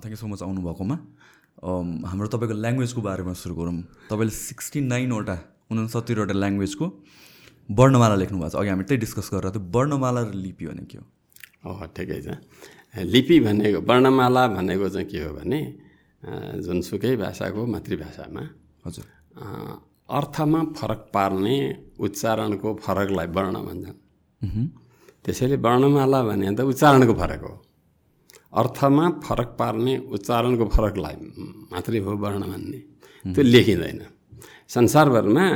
Thank you so much आउनुभएकोमा। हाम्रो तपाईँको ल्याङ्ग्वेजको बारेमा सुरु गरौँ। तपाईँले सिक्सटी नाइनवटा उनसत्तरीवटा ल्याङ्ग्वेजको वर्णमाला लेख्नु भएको छ। अघि हामी त्यही डिस्कस गरेर थियो वर्णमाला र लिपि भने के हो? हो ठिकै छ। लिपि भनेको वर्णमाला भनेको चाहिँ के हो भने जुनसुकै भाषाको मातृभाषामा हजुर। अर्थमा फरक पार्ने उच्चारणको फरकलाई वर्ण भन्छन्। त्यसैले वर्णमाला भने त उच्चारणको फरक हो। अर्थमा फरक पार्ने उच्चारणको फरकलाई मात्रै हो वर्ण भन्ने त्यो लेखिँदैन। संसारभरमा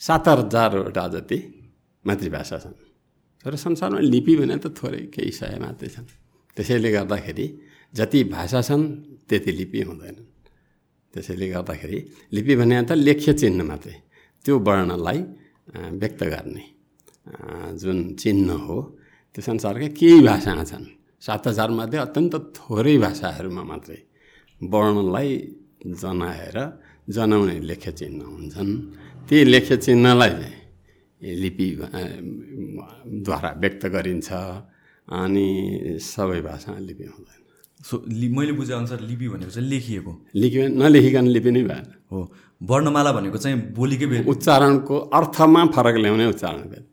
सात हजारवटा जति मातृभाषा छन्। तर संसारमा लिपि भने त थोरै केही सय मात्रै छन्। त्यसैले गर्दाखेरि जति भाषा छन् त्यति लिपि हुँदैनन् त्यसैले गर्दाखेरि लिपि भने त लेख्य चिन्ह मात्रै। त्यो वर्णलाई व्यक्त गर्ने जुन चिन्ह हो त्यो संसारका केही भाषा छन्। सात हजारमध्ये अत्यन्त थोरै भाषाहरूमा मात्रै वर्णलाई जनाएर जनाउने लेख्य चिन्ह हुन्छन्। ती लेख्य चिन्हलाई चाहिँ लिपि अ, द्वारा व्यक्त गरिन्छ अनि सबै भाषामा लिपि हुँदैन। सो लि मैले बुझेअनुसार लिपि भनेको चाहिँ लेखिएको? लिपि नलेखिकन लिपि नै भएन। हो। वर्णमाला भनेको चाहिँ बोलीकै उच्चारणको अर्थमा फरक ल्याउने उच्चारण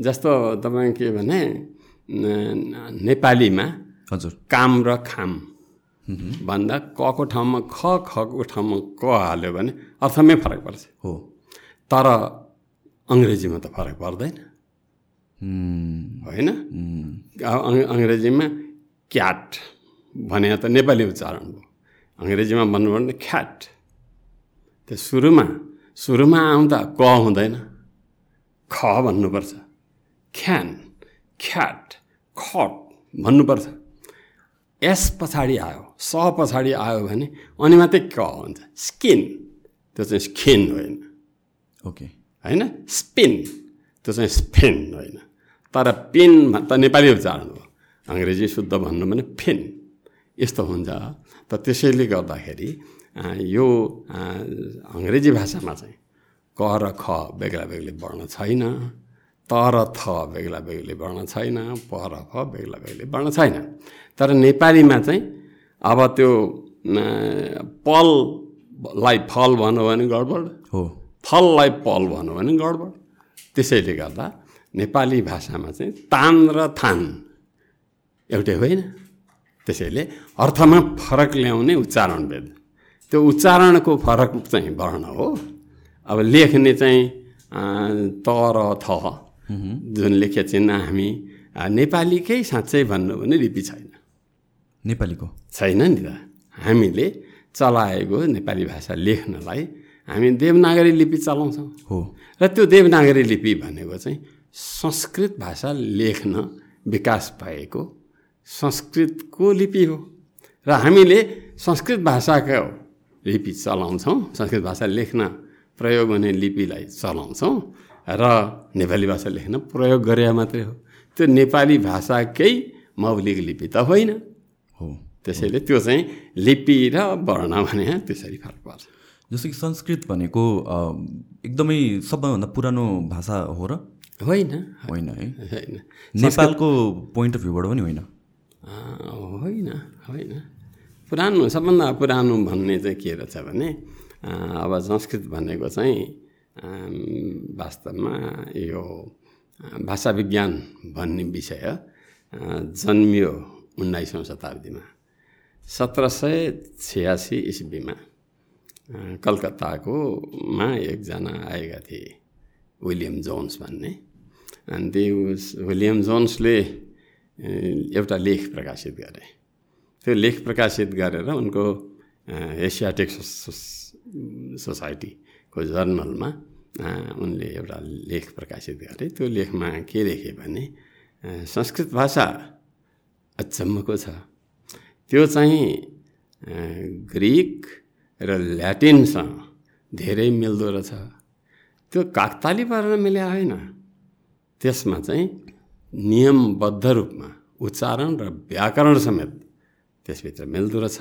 जस्तो तपाईँ के भने नेपालीमा हजुर। काम र खाम। भन्दा कको ठाउँमा ख खको ठाउँमा क हाल्यो भने अर्थमै फरक पर्छ। हो। तर अङ्ग्रेजीमा त फरक पर्दैन। होइन? अङ- अङ्ग्रेजीमा क्याट भने त नेपाली उच्चारण हो। अङ्ग्रेजीमा भन्नु भने ख्याट। त्यो सुरुमा सुरुमा आउँदा क हुँदैन। ख भन्नुपर्छ। ख्यान ख्याट। खट भन्नुपर्छ। एस पछाडि आयो स पछाडि आयो भने अनि मात्रै क हुन्छ। स्किन त्यो चाहिँ स्किन होइन। ओके। होइन? स्पिन त्यो चाहिँ स्पेन होइन। तर पिन त नेपाली उच्चारण हो। अङ्ग्रेजी शुद्ध भन्नु भने फिन। यस्तो हुन्छ। त त्यसैले गर्दाखेरि यो अङ्ग्रेजी भाषामा चाहिँ क र ख बेग्ला बेग्लै वर्ण छैन। त र थ बेग्ला बेग्लै वर्ण छैन प र फ बेग्ला बेग्लै वर्ण छैन। तर नेपालीमा चाहिँ अब त्यो पललाई फल भन्यो भने गडबड हो। फललाई पल भन्यो भने गडबड। त्यसैले गर्दा नेपाली भाषामा चाहिँ तान र थान एउटै होइन। त्यसैले अर्थमा फरक ल्याउने उच्चारण भेद। त्यो उच्चारणको फरक चाहिँ वर्ण हो। अब लेख्ने चाहिँ अ, त र थ। जुन लेख्य चिन्ह हामी नेपालीकै साँच्चै भन्नु भने लिपि छैन। नेपालीको? छैन नि त। हामीले चलाएको नेपाली भाषा लेख्नलाई हामी देवनागरी लिपि चलाउँछौँ। हो। र त्यो देवनागरी लिपि भनेको चाहिँ संस्कृत भाषा लेख्न विकास भएको संस्कृतको लिपि हो। र हामीले संस्कृत भाषाको लिपि चलाउँछौँ। संस्कृत भाषा लेख्न प्रयोग हुने लिपिलाई चलाउँछौँ। र नेपाली भाषा लेख्न प्रयोग गरे मात्रै हो। त्यो नेपाली भाषाकै मौलिक लिपि त होइन। हो। त्यसैले त्यो चाहिँ लिपि र वर्ण भने त्यसरी फरक पर्छ। जस्तो कि संस्कृत भनेको एकदमै सबैभन्दा पुरानो भाषा हो र? होइन। होइन है। होइन। नेपालको पोइन्ट अफ भ्यूबाट पनि होइन? होइन होइन। पुरानो सबभन्दा पुरानो भन्ने चाहिँ के रहेछ भने अब संस्कृत भनेको चाहिँ वास्तवमा यो भाषा विज्ञान भन्ने विषय जन्मियो उन्नाइसौँ शताब्दीमा। सत्र सय छ्यासी इस्वीमा कलकत्ताकोमा एकजना आएका थिए विलियम जोन्स भन्ने। अनि त्यो उस- विलियम जोन्सले एउटा लेख प्रकाशित गरे। त्यो लेख प्रकाशित गरेर उनको एसियाटिक सोस- सोसाइटीको जर्नलमा उनले एउटा लेख प्रकाशित गरे। त्यो लेखमा के लेखे भने संस्कृत भाषा अचम्मको छ। त्यो चाहिँ ग्रिक र ल्याटिनसँग धेरै मिल्दो रहेछ। त्यो काकताली पारेर मिल्या होइन। त्यसमा चाहिँ नियमबद्ध रूपमा उच्चारण र व्याकरण समेत त्यसभित्र मिल्दो रहेछ।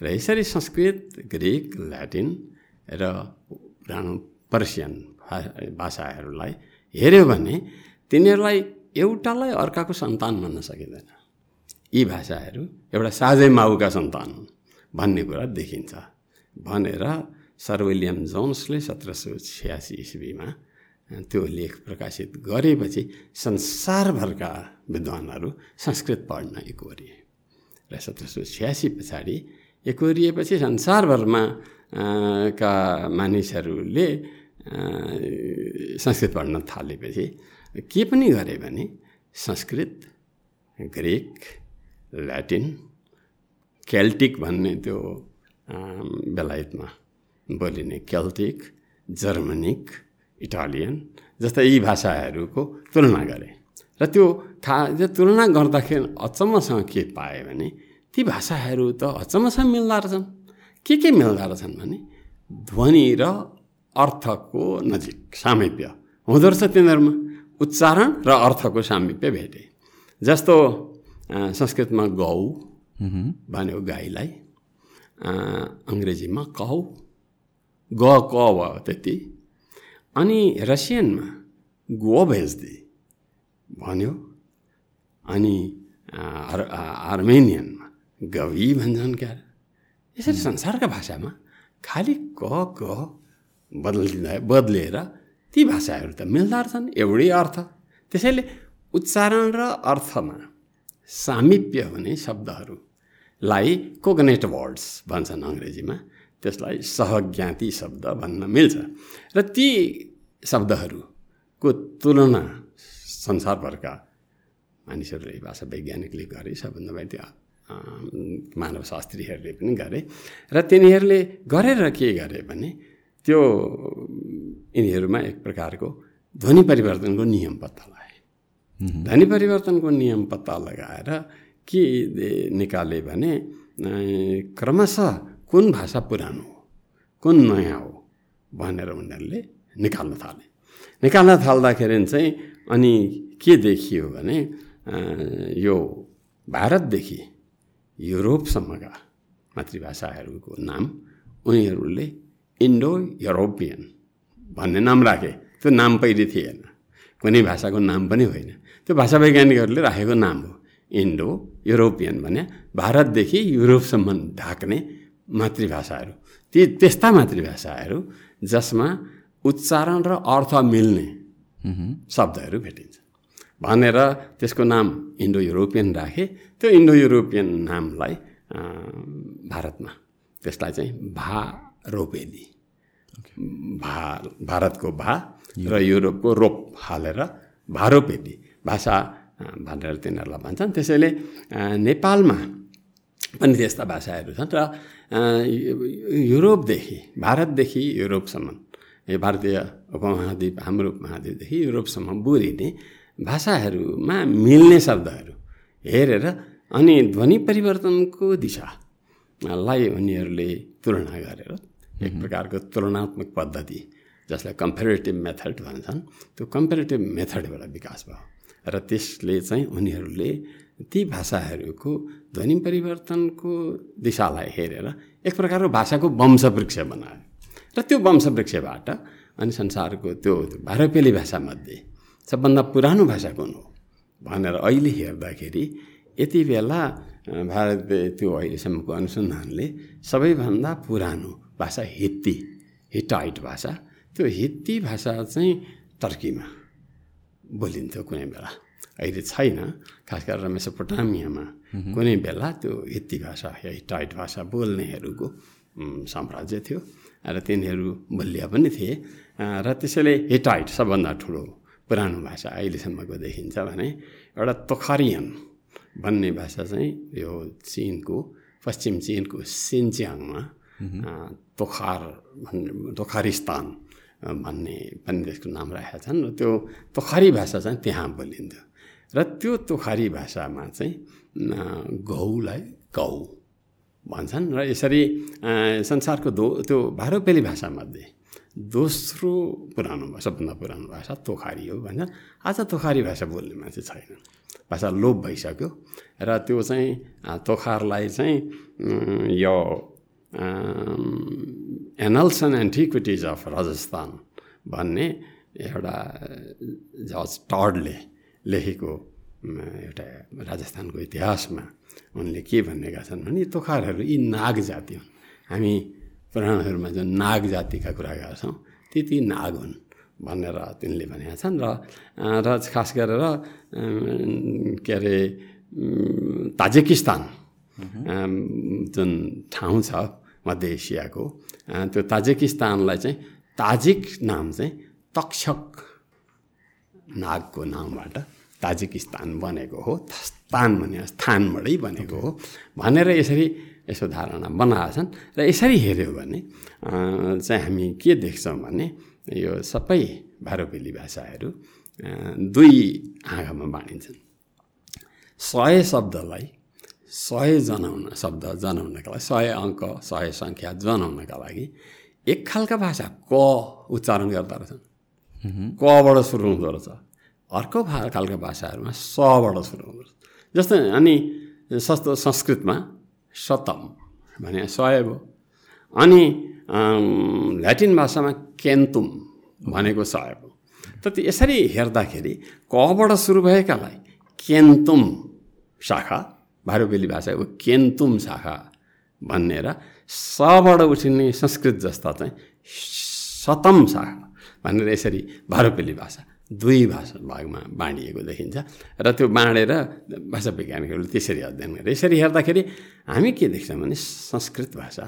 र यसरी संस्कृत ग्रिक ल्याटिन र पर्सियन भाषाहरूलाई हेऱ्यो भने तिनीहरूलाई एउटालाई अर्काको सन्तान भन्न सकिँदैन। यी भाषाहरू एउटा साझै माउका सन्तान हुन् भन्ने कुरा देखिन्छ। भनेर सर विलियम जोन्सले सत्र सौ छ्यासी इस्वीमा त्यो लेख प्रकाशित गरेपछि संसारभरका विद्वानहरू संस्कृत पढ्न एकोरिए। र सत्र सौ छ्यासी पछाडि एकोरिएपछि संसारभरमा का मानिसहरूले संस्कृत पढ्न थालेपछि के पनि गरे भने संस्कृत ग्रिक ल्याटिन केल्टिक भन्ने त्यो बेलायतमा बोलिने केल्टिक जर्मनिक इटालियन जस्ता यी भाषाहरूको तुलना गरे। र त्यो थाहा त्यो तुलना गर्दाखेरि अचम्मसँग के पाए भने ती भाषाहरू त अचम्मसँग मिल्दा रहेछन्। के के मिल्दा रहेछन् भने ध्वनि र अर्थको नजिक सामिप्य। हुँदो रहेछ तिनीहरूमा। उच्चारण र अर्थको सामिप्य भेटे। जस्तो संस्कृतमा गौ भन्यो गाईलाई अङ्ग्रेजीमा कौ। ग क भयो त्यति। अनि रसियनमा गो भेजदी भन्यो। अनि आर्मेनियनमा गवी भन्छन् क्या यसरी संसारका भाषामा खालि क क बदलिँदा बदलिएर ती भाषाहरू त मिल्दा रहेछन् एउटै अर्थ। त्यसैले उच्चारण र अर्थमा सामिप्य हुने शब्दहरूलाई कोगनेट वर्ड्स भन्छन् अङ्ग्रेजीमा। त्यसलाई सहज्ञाति शब्द भन्न मिल्छ। र ती शब्दहरूको तुलना संसारभरका मानिसहरूले भाषा वैज्ञानिकले गरे सबभन्दा त्यो मानवशास्त्रीहरूले पनि गरे। र तिनीहरूले गरेर के गरे भने त्यो यिनीहरूमा एक प्रकारको ध्वनि परिवर्तनको नियम पत्ता लगाए। ध्वनि परिवर्तनको नियम पत्ता लगाएर के निकाले भने क्रमशः कुन भाषा पुरानो हो कुन नयाँ हो भनेर उनीहरूले निकाल्न थाले। निकाल्न थाल्दाखेरि चाहिँ अनि के देखियो भने यो भारतदेखि युरोपसम्मका मातृभाषाहरूको नाम उनीहरूले इन्डो युरोपियन भन्ने नाम राखे। त्यो नाम पहिले थिएन। कुनै भाषाको नाम पनि होइन। त्यो भाषा वैज्ञानिकहरूले राखेको नाम हो इन्डो युरोपियन भने भारतदेखि युरोपसम्म ढाक्ने मातृभाषाहरू। ती त्यस्ता मातृभाषाहरू जसमा उच्चारण र अर्थ मिल्ने शब्दहरू भेटिन्छ। भनेर त्यसको नाम इन्डो युरोपियन राखे। त्यो इन्डो युरोपियन नामलाई भारतमा त्यसलाई चाहिँ भा रोपेदी भा भारतको भा र युरोपको रोप हालेर भारोपेदी भाषा भनेर तिनीहरूलाई भन्छन्। त्यसैले नेपालमा पनि त्यस्ता भाषाहरू छन् र युरोपदेखि भारतदेखि युरोपसम्म यो भारतीय उपमहाद्वीप हाम्रो महाद्वीपदेखि युरोपसम्म बोलिने भाषाहरूमा मिल्ने शब्दहरू हेरेर अनि ध्वनि परिवर्तनको दिशालाई उनीहरूले तुलना गरेर एक प्रकारको तुलनात्मक पद्धति जसलाई कम्पेरेटिभ मेथड भन्छन्। त्यो कम्पेरेटिभ मेथडबाट विकास भयो र त्यसले चाहिँ उनीहरूले ती भाषाहरूको ध्वनि परिवर्तनको दिशालाई हेरेर एक प्रकारको भाषाको वंशवृक्ष बनायो। र त्यो वंशवृक्षबाट अनि संसारको त्यो भारपेली भाषामध्ये सबभन्दा पुरानो भाषा कुन हो? भनेर अहिले हेर्दाखेरि यति बेला भारत त्यो अहिलेसम्मको अनुसन्धानले सबैभन्दा पुरानो भाषा हित्ती हिटाइट भाषा। त्यो हित्ती भाषा चाहिँ टर्कीमा बोलिन्थ्यो कुनै बेला। अहिले छैन खास गरेर मेसोपोटामियामा कुनै बेला त्यो हित्ती भाषा या हिटाइट भाषा बोल्नेहरूको साम्राज्य थियो। र तिनीहरू बलिया पनि थिए। र त्यसैले हिटाइट सबभन्दा ठुलो पुरानो भाषा अहिलेसम्मको देखिन्छ भने एउटा तोखारियन भन्ने भाषा चाहिँ यो चिनको पश्चिम चिनको सिन्च्याङमा तोखार भन्ने तोखारिस्तान भन्ने पनि त्यसको नाम राखेका छन् र त्यो तोखारी भाषा चाहिँ त्यहाँ बोलिन्थ्यो र त्यो तोखारी भाषामा चाहिँ गौलाई गौ भन्छन् र यसरी संसारको दो त्यो भारोपेली भाषामध्ये दोस्रो पुरानो भाषा सबभन्दा पुरानो भाषा तोखारी हो भन्छन् आज तोखारी भाषा बोल्ने मान्छे छैन। भाषा लोप भइसक्यो र त्यो चाहिँ तोखारलाई चाहिँ यो annals and antiquities of Rajasthan भन्ने एउटा जज टर्डले लेखेको एउटा राजस्थानको इतिहासमा उनले के भनेका छन् भने तोखारहरू यी नाग जाति हुन्। हामी पुराणहरूमा जुन नाग जातिका कुरा गर्छौँ ती ती नाग हुन् भनेर तिनले भनेका छन् र र खास गरेर के अरे ताजिकिस्तान जुन ठाउँ छ मध्य एसियाको त्यो ताजिकिस्तानलाई चाहिँ ताजिक नाम चाहिँ तक्षक नागको नामबाट ताजिकिस्तान बनेको हो स्थान भने स्थानबाटै बनेको हो। भनेर यसरी यसो धारणा बनाएछन्। र यसरी हेऱ्यो भने चाहिँ हामी के देख्छौँ भने यो सबै भारोपेली भाषाहरू दुई आँखामा बाँडिन्छन्। सय शब्दलाई सय जनाउन शब्द जनाउनका लागि सय अङ्क सय सङ्ख्या जनाउनका लागि एक खालका भाषा क उच्चारण गर्दो रहेछन्। कबाट सुरु हुँदो रहेछ। अर्को भा खालका भाषाहरूमा सबाट सुरु हुँदो रहेछ। जस्तै अनि सस्तो संस्कृतमा सतम भने सय भयो। अनि ल्याटिन भाषामा केन्तुम भनेको सय भयो। त यसरी हेर्दाखेरि कबाट सुरु भएकालाई केन्तुम शाखा भारोबेली भाषाको केन्तुम शाखा भन्ने र सबाट उठिने संस्कृत जस्ता चाहिँ सतम शाखा भनेर यसरी भारोपेली भाषा दुई भाषा भागमा बाँडिएको देखिन्छ। र त्यो बाँडेर भाषा वैज्ञानिकहरूले त्यसरी अध्ययन गरे यसरी हेर्दाखेरि हामी के देख्छौँ भने संस्कृत भाषा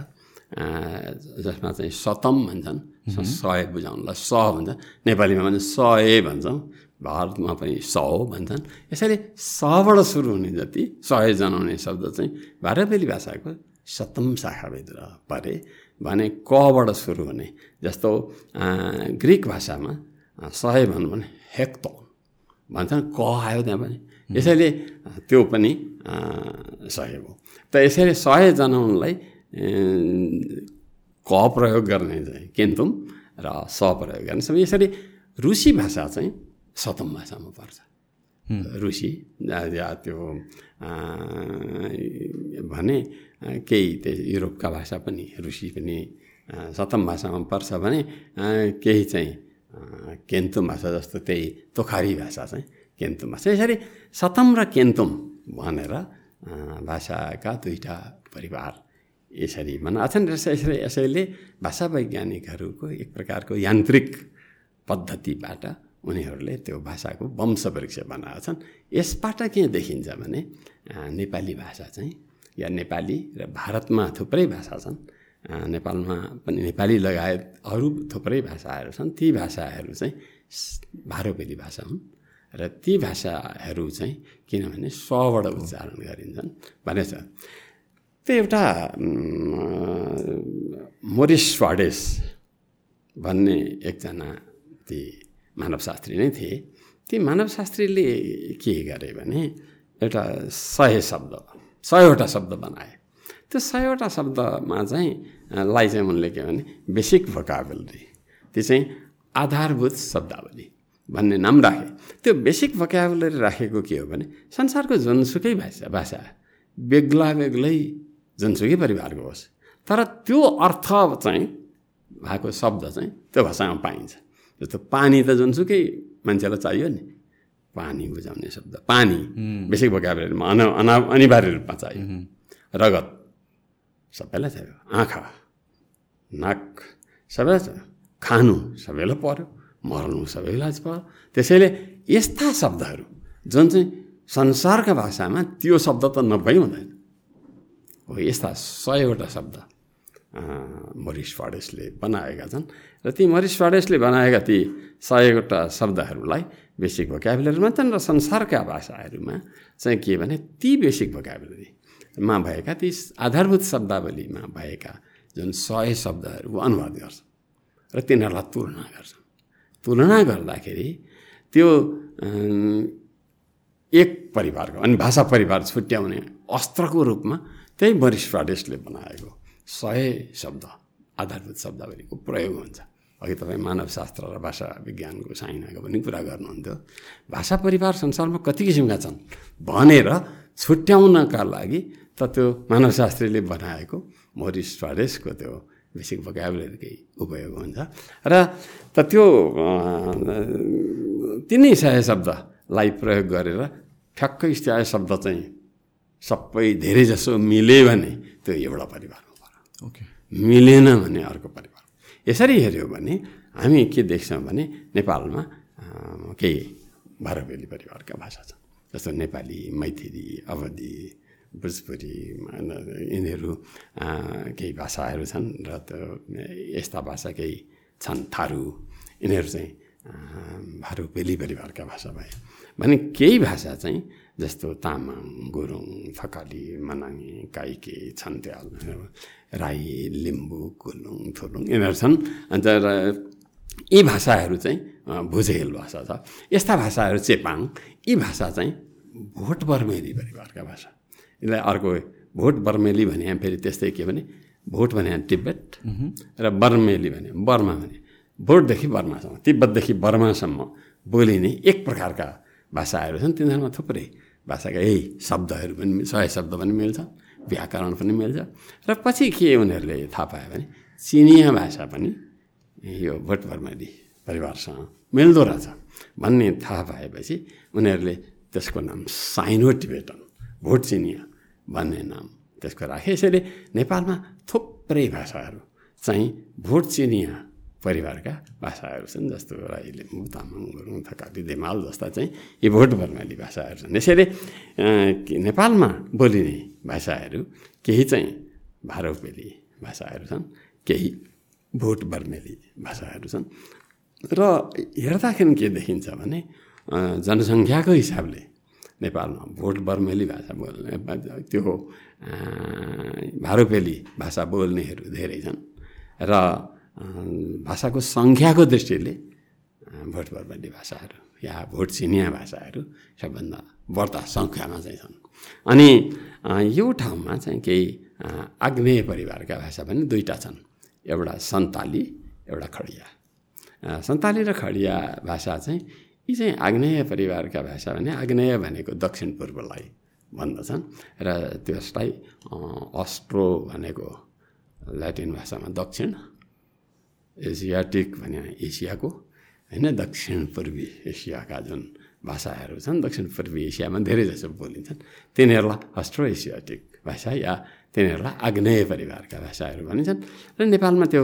जसमा चाहिँ सतम भन्छन् सय बुझाउनुलाई स भन्छ नेपालीमा भने सय भन्छौँ भारतमा पनि स हो भन्छन्। यसरी सबाट सुरु हुने जति सय जनाउने शब्द चाहिँ भारतबेली भाषाको सप्तम शाखाभित्र परे भने कबाट सुरु हुने जस्तो ग्रिक भाषामा सय भनौँ भने हेक्तोन भन्छन् क आयो त्यहाँ पनि। यसैले त्यो पनि सय हो। त यसरी सय जनाउनलाई क प्रयोग गर्ने चाहिँ केन्तुम र स प्रयोग गर्ने। समय यसरी रुसी भाषा चाहिँ सतम भाषामा पर्छ। रुसी त्यो भने केही त्यो युरोपका भाषा पनि रुसी पनि सतम भाषामा पर्छ भने केही चाहिँ केन्तुम भाषा जस्तो त्यही तोखारी भाषा चाहिँ केन्तुम भाषा यसरी सतम र केन्तुम भनेर भाषाका दुईवटा परिवार यसरी मनाछन् र यसरी यसैले भाषा वैज्ञानिकहरूको एक प्रकारको यान्त्रिक पद्धतिबाट उनीहरूले त्यो भाषाको वंशवृक्ष बनाएका छन् यसबाट के देखिन्छ भने नेपाली भाषा चाहिँ या नेपाली र भारतमा थुप्रै भाषा छन्। नेपालमा पनि नेपाली लगायत अरू थुप्रै भाषाहरू छन्। ती भाषाहरू चाहिँ भारोपेली भाषा हुन् र ती भाषाहरू चाहिँ किनभने स्वबाट उच्चारण गरिन्छन्। भनेछ त्यो एउटा मोरिस स्वाडेस भन्ने एकजना ती मानवशास्त्री नै थिए। ती मानवशास्त्रीले के गरे भने एउटा सय शब्द सयवटा शब्द बनाए। त्यो सयवटा शब्दमा चाहिँ लाई चाहिँ उनले के भने बेसिक भोकाबुलरी त्यो चाहिँ आधारभूत शब्दावली भन्ने नाम राखे। त्यो बेसिक भोकाबुलरी राखेको के हो भने संसारको जुनसुकै भाषा भाषा बेग्ला बेग्लै जुनसुकै परिवारको होस् तर त्यो अर्थ चाहिँ भएको शब्द चाहिँ त्यो भाषामा पाइन्छ। जस्तो पानी त जुनसुकै मान्छेलाई चाहियो नि पानी बुझाउने शब्द पानी बेसिक भोकाबुलरीमा अन अना अनिवार्य रूपमा चाहियो। रगत। सबैलाई चाहियो आँखा नाक सबैलाई चाहियो खानु सबैलाई पऱ्यो मर्नु सबैलाई पऱ्यो त्यसैले यस्ता शब्दहरू जुन चाहिँ संसारका भाषामा त्यो शब्द त नभई हुँदैन हो यस्ता सयवटा शब्द मरिस फाडेसले बनाएका छन् र ती मरिस फाडेसले बनाएका ती सयवटा शब्दहरूलाई बेसिक भोक्याबुलरी भन्छन् र संसारका भाषाहरूमा चाहिँ के भने ती बेसिक भोक्याबुलरीमा भएका ती आधारभूत शब्दावलीमा भएका जुन सय शब्दहरू अनुवाद गर्छ र तिनीहरूलाई तुलना गर्छ तुलना गर्दाखेरि त्यो एक परिवारको अनि भाषा परिवार छुट्याउने अस्त्रको रूपमा त्यही मरिस फाडेसले बनाएको सय शब्द आधारभूत शब्दावलीको प्रयोग हुन्छ। अघि तपाईँ मानवशास्त्र र भाषा विज्ञानको साइनाको पनि कुरा गर्नुहुन्थ्यो। भाषा परिवार संसारमा कति किसिमका छन् भनेर छुट्याउनका लागि त त्यो मानवशास्त्रीले बनाएको मोरिस फाडेसको त्यो बेसिक भोकाबुलरीकै उपयोग हुन्छ। र त त्यो तिनै सय शब्दलाई प्रयोग गरेर ठ्याक्कै सय शब्द चाहिँ सबै धेरै जसो मिले भने त्यो एउटा परिवार हो ओके। मिलेन भने अर्को परिवार यसरी हेऱ्यो भने हामी के देख्छौँ भने नेपालमा केही भारवेली परिवारका भाषा छन्। जस्तो नेपाली मैथिली अवधी भोजपुरी यिनीहरू केही भाषाहरू छन् र त्यो यस्ता भाषा केही छन् थारू। यिनीहरू चाहिँ अँ, भारुपेली परिवारका भाषा भए। भने केही भाषा चाहिँ जस्तो तामाङ गुरुङ थकाली मनाङ काइके छन्त्याल राई लिम्बू कुलुङ थुलुङ यिनीहरू छन्। अन्त यी भाषाहरू चाहिँ भुजेल भाषा छ। यस्ता भाषाहरू चेपाङ यी भाषा चाहिँ भोट बर्मेली परिवारका भाषा। यसलाई अर्को भोट बर्मेली भने फेरि त्यस्तै के भने भोट भने तिब्बत र बर्मेली भने बर्मा भने। भोटदेखि बर्मासम्म तिब्बतदेखि बर्मासम्म बोलिने एक प्रकारका भाषाहरू छन्। तिनीहरूमा थुप्रै भाषाका यही शब्दहरू पनि सय शब्द पनि मिल्छ व्याकरण पनि मिल्छ। र पछि के उनीहरूले थाहा पायो भने चिनिया भाषा पनि यो भोट बर्मेली परिवारसँग मिल्दो रहेछ भन्ने थाहा पाएपछि उनीहरूले त्यसको नाम साइनो टिबेटन भोट चिनिया भन्ने नाम त्यसको राखे। यसैले नेपालमा थुप्रै भाषाहरू चाहिँ भोट चिनिया परिवारका भाषाहरू छन् जस्तो राई लिम्बू तामाङ गुरुङ थकाली देमाल जस्ता चाहिँ यी भोट बर्माली भाषाहरू छन्। कि नेपालमा बोलिने भाषाहरू केही चाहिँ भारोपेली भाषाहरू छन् केही भोट बर्मेली भाषाहरू छन्। र हेर्दाखेरि के देखिन्छ भने जनसङ्ख्याको हिसाबले नेपालमा भोट बर्मेली भाषा बोल्ने त्यो भारोपेली भाषा बोल्नेहरू धेरै छन्। र भाषाको सङ्ख्याको दृष्टिले भोट बर्मेली भाषाहरू या भोट चिनिया भाषाहरू सबभन्दा बढ्ता सङ्ख्यामा चाहिँ छन्। अनि यो ठाउँमा चाहिँ केही आग्नेय परिवारका भाषा पनि दुईवटा छन्। एउटा सन्ताली एउटा खडिया। सन्ताली र खडिया भाषा चाहिँ यी चाहिँ आग्नेय परिवारका भाषा भने आग्नेय भनेको दक्षिण पूर्वलाई भन्दछन् र त्यसलाई अस्ट्रो भनेको ल्याटिन भाषामा दक्षिण एसियाटिक भने एसियाको होइन? दक्षिण पूर्वी एसियाका जुन भाषाहरू छन् दक्षिण पूर्वी एसियामा धेरै जसो बोलिन्छन्। तिनीहरूलाई अस्ट्रो एसियाटिक भाषा या तिनीहरूलाई आग्नेय परिवारका भाषाहरू भनिन्छन् र नेपालमा त्यो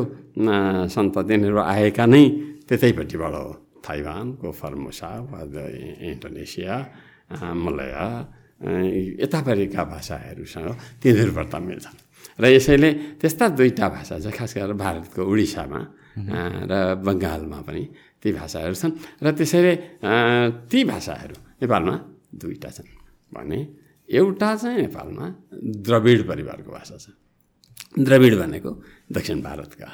सन्त तिनीहरू आएका नै त्यतैपट्टिबाट हो थाइवानको फर्मुसा वा द- इन्डोनेसिया मलया अँ, यतापट्टिका भाषाहरूसँग तिनीहरूबाट मिल्छन् र यसैले त्यस्ता दुईवटा भाषा चाहिँ खास गरेर भारतको उडिसामा र बङ्गालमा पनि ती भाषाहरू छन् र त्यसैले ती भाषाहरू नेपालमा दुईवटा छन् भने एउटा चाहिँ नेपालमा द्रविड परिवारको भाषा छ। द्रविड भनेको दक्षिण भारतका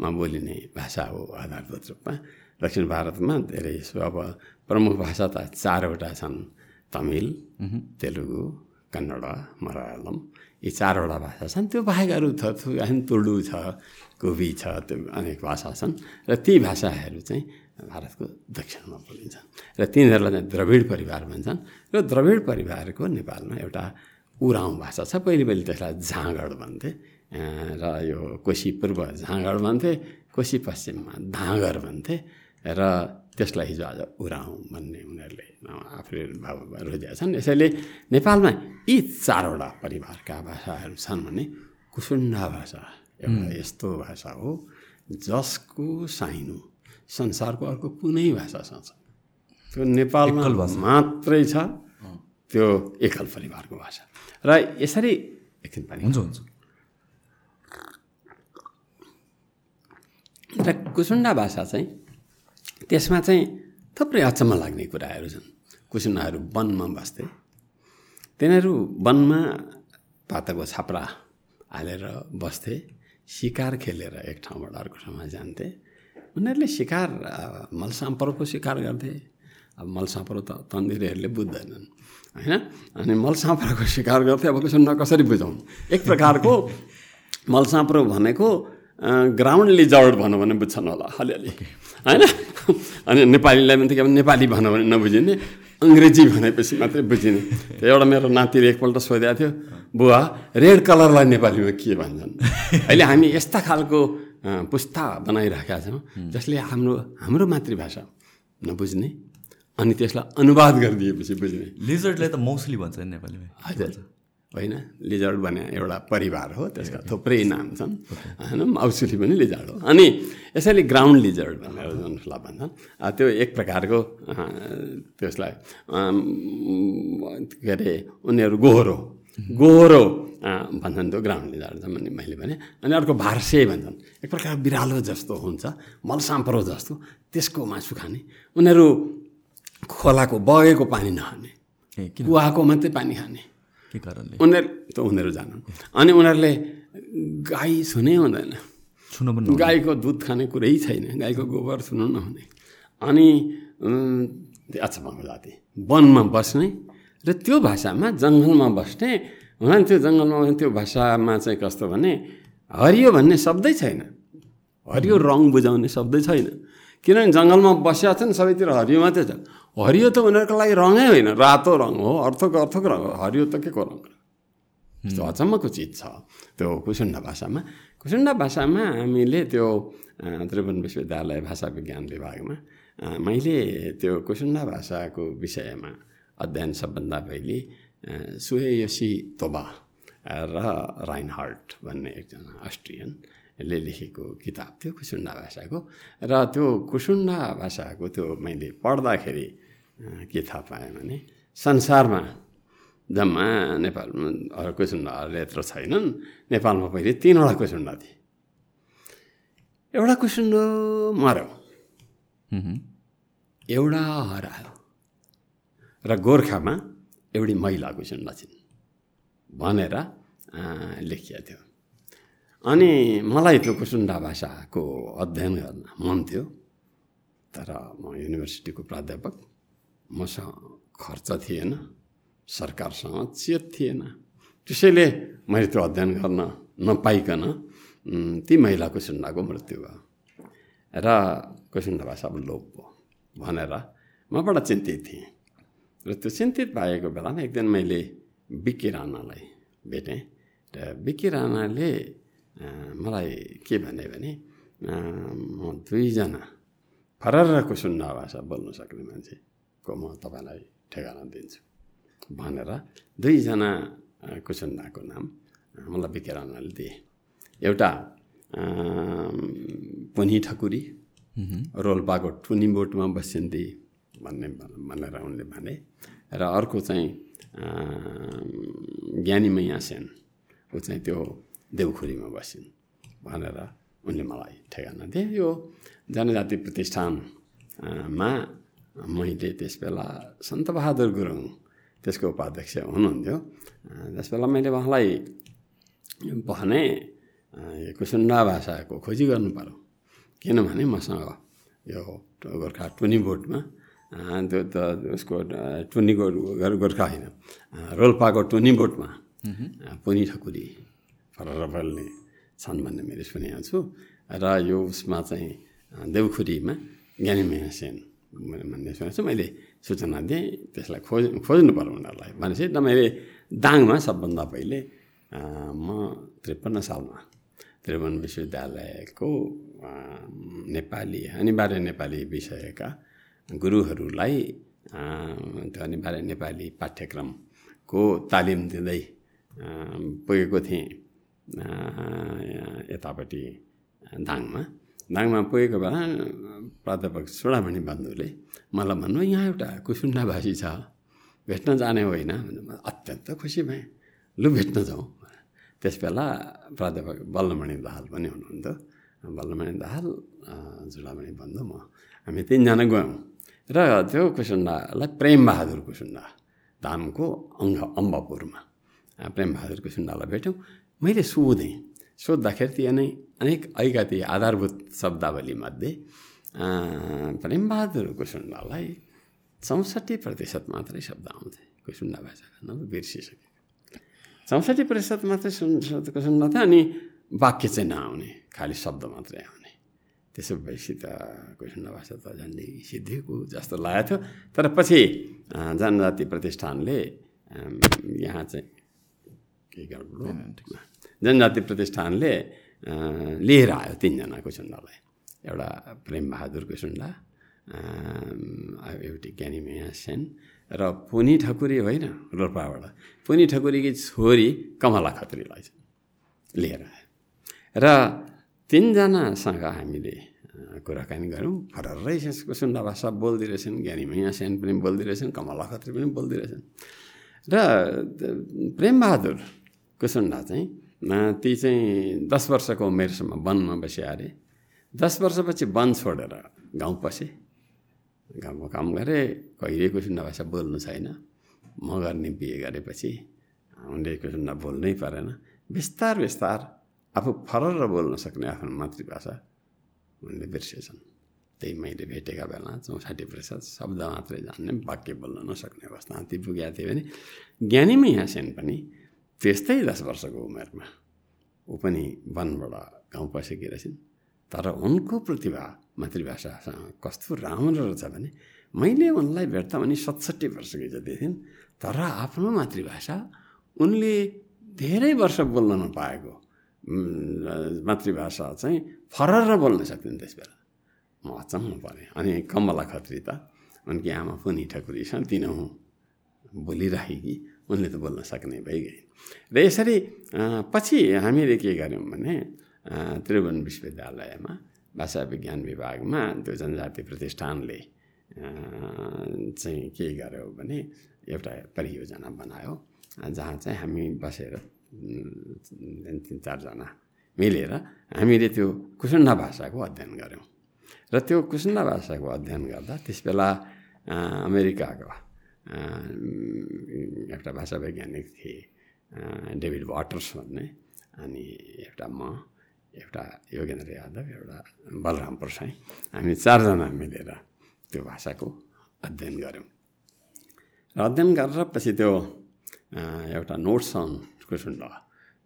मा बोलिने भाषा हो आधारभूत रूपमा। दक्षिण भारतमा धेरै सो अब प्रमुख भाषा त चारवटा छन्। तमिल तेलुगु कन्नड मलयालम यी चारवटा भाषा छन्। त्यो बाहेक अरू थ थु- तुलु छ कुबी छ त्यो अनेक भाषा छन्। र ती भाषाहरू चाहिँ भारतको दक्षिणमा बोलिन्छन् र तिनीहरूलाई चाहिँ द्रविड परिवार भन्छन्। र द्रविड परिवारको नेपालमा एउटा उराउँ भाषा छ। पहिले पहिले त्यसलाई झाँगड भन्थे। र यो कोशी पूर्व झाँगड भन्थे कोशी पश्चिममा धाँगर भन्थे। र त्यसलाई हिजो आज उराउँ भन्ने उनीहरूले आफूले रोजेका छन्। यसैले नेपालमा यी चारवटा परिवारका भाषाहरू छन् भने कुसुन्डा भाषा एउटा यस्तो भाषा हो जसको साइनो संसारको अर्को कुनै भाषासँग छ त्यो नेपालमा मात्रै छ त्यो एकल परिवारको भाषा। र यसरी एकछिन पानी हुन्छ हुन्छ। र कुसुन्डा भाषा चाहिँ त्यसमा चाहिँ थुप्रै अचम्म लाग्ने कुराहरू छन्। कुसुन्डाहरू वनमा बस्थे। तिनीहरू वनमा पाताको छाप्रा हालेर बस्थे सिकार खेलेर एक ठाउँबाट अर्को ठाउँमा जान्थे। उनीहरूले सिकार मलसाम्परको सिकार गर्थे। अब मलसाँपरो त तन्दिरेहरूले बुझ्दैनन् होइन? अनि मलसाँपरोको शिकार गर्थे अब सुन्न कसरी बुझाउँ एक प्रकारको मलसाँपरो भनेको ग्राउन्ड लिजर्ड भनौँ भने बुझ्छन् होला अलिअलि होइन? अनि नेपालीलाई पनि के भने नेपाली भनौँ भने नबुझिने अङ्ग्रेजी भनेपछि मात्रै बुझिने। एउटा मेरो नातिले एकपल्ट सोधेको थियो बुवा रेड कलरलाई नेपालीमा के भन्छन्? अहिले हामी यस्ता खालको पुस्ता बनाइराखेका छौँ जसले हाम्रो हाम्रो मातृभाषा नबुझ्ने अनि त्यसलाई अनुवाद गरिदिएपछि बुझ्ने। लिजर्डलाई त मौसली भन्छ नि नेपालीमा। हजुर। होइन लिजर्ड भने एउटा परिवार हो त्यसका थुप्रै नाम छन्। होइन माउसुली पनि लिजर्ड हो। अनि यसैले ग्राउन्ड लिजर्ड भनेर जुन उसलाई भन्छन् त्यो एक प्रकारको त्यसलाई के अरे उनीहरू गोरो गोरो भन्छन् त्यो ग्राउन्ड लिजर्ड भने मैले भने अनि अर्को भारसे भन्छन्। एक प्रकार बिरालो जस्तो हुन्छ मलसाम्प्रो जस्तो। त्यसको मासु खाने। उनीहरू खोलाको बगेको पानी नखाने कुवाको मात्रै पानी खाने। के कारणले? उनीहरू त उनीहरू जानु अनि उनीहरूले गाई छुनै हुँदैन। छुन पनि गाईको दुध खाने कुरै छैन। गाईको गोबर छुनु नहुने। अनि त्यो अचम्मको जाति। वनमा बस्ने र त्यो भाषामा जङ्गलमा बस्ने हुन त्यो जङ्गलमा त्यो भाषामा चाहिँ कस्तो भने हरियो भन्ने शब्दै छैन। हरियो रङ बुझाउने शब्दै छैन। किनभने जङ्गलमा बसिया छन् सबैतिर हरियो मात्रै छ। हरियो त उनीहरूको लागि रङै होइन। रातो रङ हो अर्थको अर्थको रङ हो। हरियो त के को रङ? यस्तो अचम्मको चिज छ त्यो कुसुन्डा भाषामा। कुसुन्डा भाषामा हामीले त्यो त्रिभुवन विश्वविद्यालय भाषा विज्ञान विभागमा मैले त्यो कुसुन्डा भाषाको विषयमा अध्ययन सबभन्दा पहिले अ, सुएयसी तोबा र राइनहार्ट भन्ने एकजना अस्ट्रियनले लेखेको किताब थियो कुसुन्डा भाषाको र त्यो कुसुन्डा भाषाको त्यो मैले पढ्दाखेरि के थाहा पाएँ भने संसारमा जम्मा नेपालमा अरू कुसुन्डाहरू यत्रो छैनन् नेपालमा पहिले तिनवटा कुसुन्डा थिए एउटा कुसुन्डो मऱ्यो मह्म। एउटा हरायो र गोर्खामा एउटी महिला कुसुन्डा छिन् भनेर लेखिएको थियो। अनि मलाई त्यो कुसुन्डा भाषाको अध्ययन गर्न मन थियो तर म युनिभर्सिटीको प्राध्यापक मसँग खर्च थिएन सरकारसँग चेत थिएन। त्यसैले मैले त्यो अध्ययन गर्न नपाइकन ती महिला कुसुन्डाको मृत्यु भयो र कुसुन्डा भाषा अब लोप भयो भनेर म बडा चिन्तित थिएँ। र त्यो चिन्तित भएको बेलामा एक दिन मैले बिक्की राणालाई भेटेँ र बिक्की राणाले मलाई के भने भने म दुईजना फरर कुसुन्डा भाषा बोल्न सक्ने मान्छेको म तपाईँलाई ठेगाना दिन्छु भनेर दुईजना अ, कुसुन्डाको नाम मलाई बिक्की राणाले दिए। एउटा पुनी ठकुरी रोल्पाको टुनी बोटमा बसिन्थे। भन्ने भनेर उनले भने। र अर्को चाहिँ ज्ञानीमैया सेन ऊ चाहिँ त्यो देवखुरीमा बसिन् भनेर उनले मलाई ठेगाना दिए। यो जनजाति प्रतिष्ठानमा मैले त्यस बेला सन्तबहादुर गुरुङ त्यसको उपाध्यक्ष हुनुहुन्थ्यो। त्यस बेला मैले उहाँलाई भने कुसुन्डा भाषाको खोजी गर्नु पर्यो। किनभने मसँग यो गोर्खा टुनी अ, त्यो त उसको टुनी गोर्खा होइन। रोल्पाको टुनी बोटमा पुनी ठकुरी फरर बोल्ने छन् भन्ने मैले सुनेको छु। र यो उसमा चाहिँ देवखुरीमा ज्ञानीमय सेन भन्ने सुनेको छु। मैले सूचना दिएँ त्यसलाई खोज खोज्नु पर्यो उनीहरूलाई भनेपछि त मैले दाङमा सबभन्दा पहिले म त्रिपन्न सालमा त्रिभुवन विश्वविद्यालयको नेपाली अनिवार्य नेपाली विषयका गुरुहरूलाई अनिवार्य नेपाली पाठ्यक्रमको तालिम दिँदै पुगेको थिएँ यतापट्टि दाङमा। दाङमा पुगेको बेला प्राध्यापक चुडामणि बन्धुले मलाई भन्नु यहाँ एउटा कुसुन्डा भाषी छ भेट्न जाने होइन। अत्यन्त खुसी भएँ। लु भेट्न जाउँ। त्यस बेला प्राध्यापक बल्लमणि दाहाल पनि हुनुहुन्थ्यो। बल्लमणि दाहाल अ, जुडामणि बन्धु म हामी तिनजना गयौँ। र त्यो कुसुन्डालाई प्रेमबहादुर कुसुन्डा धामको अङ्ग अम्बापुरमा प्रेमबहादुर कुसुन्डालाई भेट्यौँ मैले सोधेँ सोद्धाखेरि ती नै अनेक ऐका आधारभूत शब्दावलीमध्ये प्रेमबहादुर कुसुन्डालाई चौसठी प्रतिशत मात्रै शब्द आउँथे कुसुन्डा भाषाका नभए बिर्सिसके चौसठी प्रतिशत मात्रै सुन्दा थियो अनि वाक्य चाहिँ नआउने खालि शब्द मात्रै आउने त्यसो भएपछि त कुसुन्डा भाषा त झन्डै सिद्धिएको जस्तो लागेको थियो। तर पछि जनजाति प्रतिष्ठानले यहाँ चाहिँ के हो? जनजाति। प्रतिष्ठानले लिएर आयो तिनजना कुसुन्डालाई एउटा प्रेमबहादुर कुसुन्डा एउटी ज्ञानीमया सेन र पुनी ठकुरी होइन रोल्पाबाट। पुनी ठकुरीकी छोरी कमला खत्रीलाई चाहिँ लिएर आयो। र तिनजनासँग हामीले कुराकानी गऱ्यौँ। फररै सुन्दा भाषा बोल्दो रहेछन् ज्ञानी मैया सेन पनि बोल्दो रहेछन् कमला खत्री पनि बोल्दो रहेछन् र प्रेमबहादुर कुसुन्डा चाहिँ ती चाहिँ दस वर्षको उमेरसम्म वनमा बसे अरे दस वर्षपछि वन छोडेर गाउँ पसे। गाउँमा काम गरेँ कहिले कुसुन्डा भाषा बोल्नु छैन। म गर्ने बिहे गरेपछि उनले कुसुन्डा बोल्नै परेन। बिस्तार बिस्तार आफू फरर बोल्न सक्ने आफ्नो मातृभाषा उनले बिर्सेछन् त्यही मैले भेटेका बेला चौसाठी प्रतिशत शब्द मात्रै जान्ने वाक्य बोल्न नसक्ने अवस्था पुगेका थिए भने ज्ञानीमै सेन पनि त्यस्तै दस वर्षको उमेरमा ऊ पनि वनबाट गाउँ पसेकी रहेछन् तर उनको प्रतिभा मातृभाषासँग कस्तो राम्रो रहेछ भने मैले उनलाई भेट्दा पनि सतसट्ठी वर्षकी जति थिइन् तर आफ्नो मातृभाषा उनले धेरै वर्ष बोल्न नपाएको मातृभाषा चाहिँ फरर बोल्न सक्दैन त्यस बेला। म अचम्म परेँ अनि कमला खत्री त उनकी आमा पनि ठकुरी छन् तिनहुँ बोलिराखेकी। उनले त बोल्न सक्ने भइगए। र यसरी पछि हामीले के गर्यौँ भने त्रिभुवन विश्वविद्यालयमा भाषा विज्ञान विभागमा त्यो जनजाति प्रतिष्ठानले चाहिँ के गर्यो भने एउटा परियोजना बनायो जहाँ चाहिँ हामी बसेर तिन चारजना मिलेर हामीले त्यो कुसुन्डा भाषाको अध्ययन गऱ्यौँ। र त्यो कुसुन्डा भाषाको अध्ययन गर्दा त्यस बेला अमेरिकाको एउटा भाषा वैज्ञानिक थिए डेभिड वाटर्स भन्ने अनि एउटा म एउटा योगेन्द्र यादव एउटा बलराम प्रसाई हामी चारजना मिलेर त्यो भाषाको अध्ययन गऱ्यौँ। र अध्ययन गरेर पछि त्यो एउटा नोट्स अन कुसुन्डा